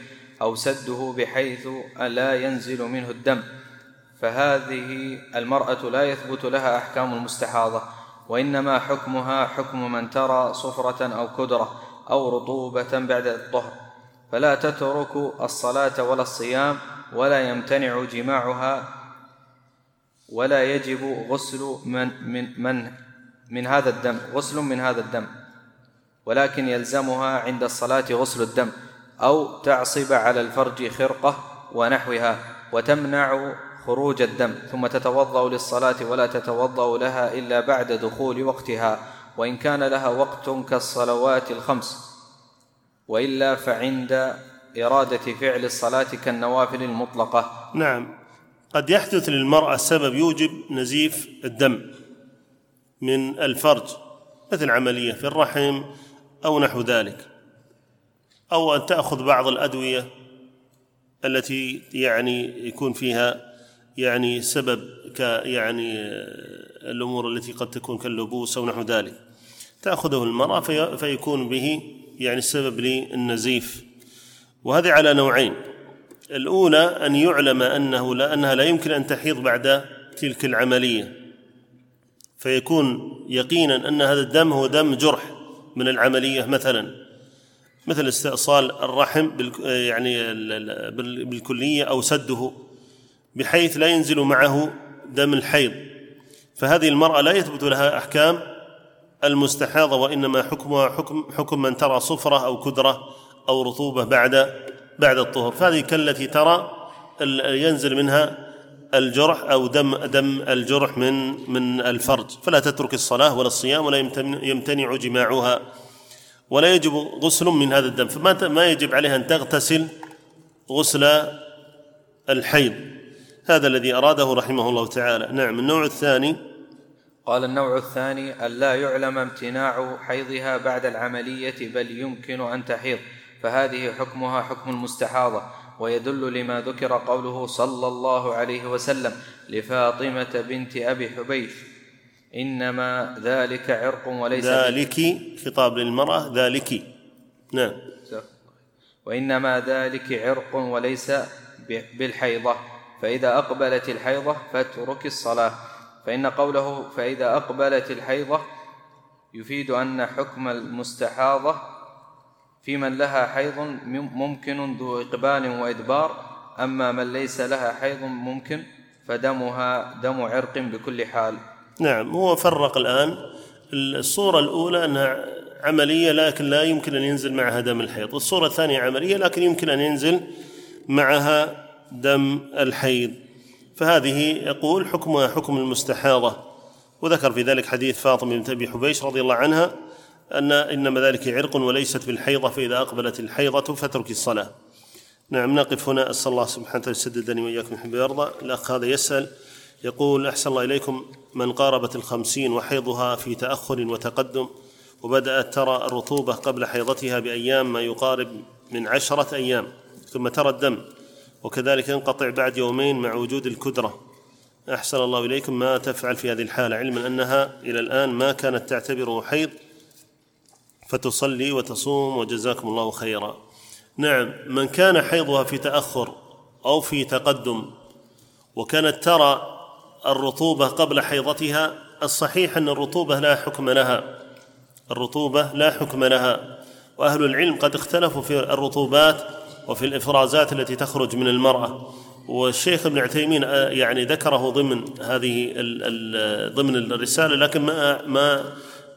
[SPEAKER 3] أو سده بحيث لا ينزل منه الدم. فهذه المرأة لا يثبت لها أحكام المستحاضة وإنما حكمها حكم من ترى صفرة أو كدرة أو رطوبة بعد الطهر. فلا تترك الصلاة ولا الصيام ولا يمتنع جماعها ولا يجب غسل من من من من هذا الدم غسل من هذا الدم ولكن يلزمها عند الصلاة غسل الدم أو تعصب على الفرج خرقة ونحوها وتمنع خروج الدم ثم تتوضأ للصلاة ولا تتوضأ لها إلا بعد دخول وقتها وإن كان لها وقت كالصلوات الخمس. وإلا فعند إرادة فعل الصلاة كالنوافل المطلقة.
[SPEAKER 2] نعم. قد يحدث للمرأة سبب يوجب نزيف الدم من الفرج مثل عملية في الرحم أو نحو ذلك. أو أن تأخذ بعض الأدوية التي يعني يكون فيها يعني سبب ك يعني الأمور التي قد تكون كاللبوس أو نحو ذلك. تأخذه المرأة في فيكون به يعني السبب للنزيف وهذه على نوعين. الأولى أن يعلم أنه لا أنها لا يمكن أن تحيض بعد تلك العملية. فيكون يقينا أن هذا الدم هو دم جرح من العملية مثلا. مثل استئصال الرحم يعني بالكلية أو سده بحيث لا ينزل معه دم الحيض. فهذه المرأة لا يثبت لها أحكام المستحاضة وإنما حكمها حكم حكم من ترى صفرة أو كدرة أو رطوبة بعد بعد الطهر. فهذه كالتي ترى ينزل منها الجرح أو دم دم الجرح من من الفرج. فلا تترك الصلاة ولا الصيام ولا يمتنع جماعها ولا يجب غسل من هذا الدم. فما ما يجب عليها أن تغتسل غسل الحيض. هذا الذي أراده رحمه الله تعالى. نعم النوع الثاني
[SPEAKER 3] قال النوع الثاني أن لا يعلم امتناع حيضها بعد العملية بل يمكن أن تحيض. فهذه حكمها حكم المستحاضة ويدل لما ذكر قوله صلى الله عليه وسلم لفاطمة بنت أبي حبيش إنما ذلك عرق وليس
[SPEAKER 2] ذلك خطاب للمرأة ذلك. نعم.
[SPEAKER 3] وإنما ذلك عرق وليس بالحيضة. فإذا أقبلت الحيضة فاترك الصلاة. فإن قوله فإذا أقبلت الحيضة يفيد أن حكم المستحاضة في من لها حيض ممكن ذو إقبال وإدبار أما من ليس لها حيض ممكن فدمها دم عرق بكل حال.
[SPEAKER 2] نعم هو فرق الآن. الصورة الأولى أنها عملية لكن لا يمكن أن ينزل معها دم الحيض. الصورة الثانية عملية لكن يمكن أن ينزل معها دم الحيض. فهذه يقول حكمها حكم المستحاضة. وذكر في ذلك حديث فاطمة بنت أبي حبيش رضي الله عنها أن إنما ذلك عرق وليست بالحيضة فإذا أقبلت الحيضة فاترك الصلاة. نعم نقف هنا أسأل الله سبحانه وتعالى يسددني وإياكم يحب ويرضى الأخ هذا يسأل يقول أحسن الله إليكم من قاربت الخمسين وحيضها في تأخر وتقدم وبدأت ترى الرطوبة قبل حيضتها بأيام ما يقارب من عشرة أيام ثم ترى الدم. وكذلك ينقطع بعد يومين مع وجود الكدرة. أحسن الله إليكم ما تفعل في هذه الحالة علما أنها إلى الآن ما كانت تعتبره حيض فتصلي وتصوم وجزاكم الله خيرا. نعم من كان حيضها في تأخر أو في تقدم وكانت ترى الرطوبة قبل حيضتها الصحيح أن الرطوبة لا حكم لها. الرطوبة لا حكم لها. وأهل العلم قد اختلفوا في الرطوبات وفي الإفرازات التي تخرج من المرأة. والشيخ ابن عثيمين آه، يعني ذكره ضمن هذه ضمن الرسالة لكن ما ما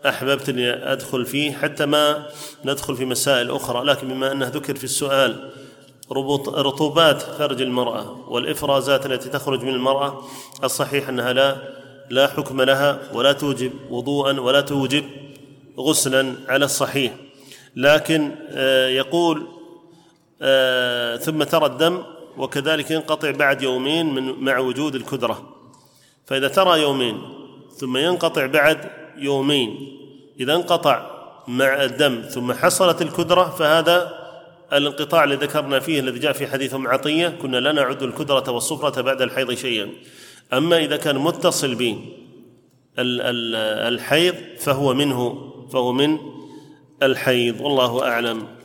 [SPEAKER 2] أحببت أني أدخل فيه حتى ما ندخل في مسائل أخرى. لكن بما أنه ذكر في السؤال رطوبات فرج المرأة والإفرازات التي تخرج من المرأة الصحيح أنها لا لا حكم لها ولا توجب وضوءا ولا توجب غسلا على الصحيح. لكن آه، يقول آه، ثم ترى الدم وكذلك ينقطع بعد يومين من مع وجود الكدرة. فإذا ترى يومين ثم ينقطع بعد يومين إذا انقطع مع الدم ثم حصلت الكدرة فهذا الانقطاع الذي ذكرنا فيه الذي جاء في حديث أم عطية كنا لا نعد الكدرة والصفرة بعد الحيض شيئا. أما إذا كان متصل به الحيض فهو منه فهو من الحيض. والله أعلم.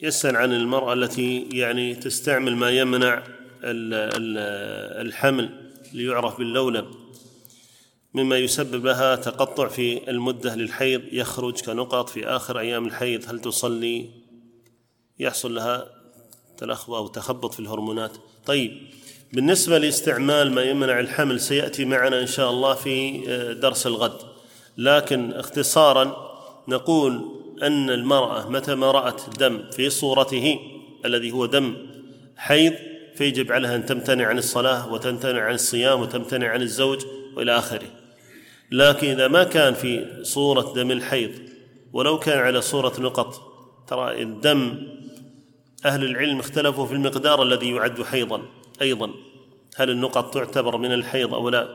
[SPEAKER 2] يسأل عن المرأة التي يعني تستعمل ما يمنع الحمل ليعرف باللولب مما يسبب لها تقطع في المدة للحيض يخرج كنقط في آخر أيام الحيض. هل تصلي؟ يحصل لها تلخبط أو تخبط في الهرمونات. طيب بالنسبة لاستعمال ما يمنع الحمل سيأتي معنا إن شاء الله في درس الغد. لكن اختصارا نقول أن المرأة متى ما رأت دم في صورته الذي هو دم حيض فيجب عليها أن تمتنع عن الصلاة وتمتنع عن الصيام وتمتنع عن الزوج وإلى آخره. لكن إذا ما كان في صورة دم الحيض ولو كان على صورة نقط ترى الدم أهل العلم اختلفوا في المقدار الذي يعد حيضا أيضا. هل النقط تعتبر من الحيض أو لا؟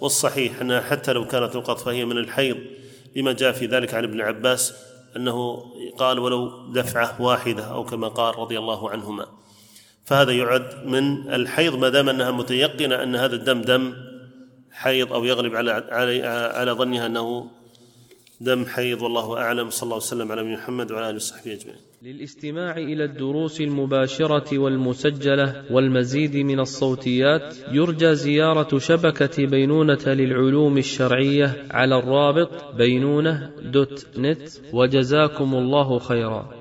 [SPEAKER 2] والصحيح أنها حتى لو كانت نقط فهي من الحيض لما جاء في ذلك عن ابن عباس أنه قال ولو دفعة واحدة أو كما قال رضي الله عنهما. فهذا يعد من الحيض ما دام أنها متيقنة أن هذا الدم دم حيض أو يغلب على على على ظنها أنه دم حيض والله أعلم. صلى الله وسلم على محمد وعلى آله وصحبه أجمعين.
[SPEAKER 1] للاستماع إلى الدروس المباشرة والمسجلة والمزيد من الصوتيات يرجى زيارة شبكة بينونة للعلوم الشرعية على الرابط بينونة دوت نت وجزاكم الله خيرا.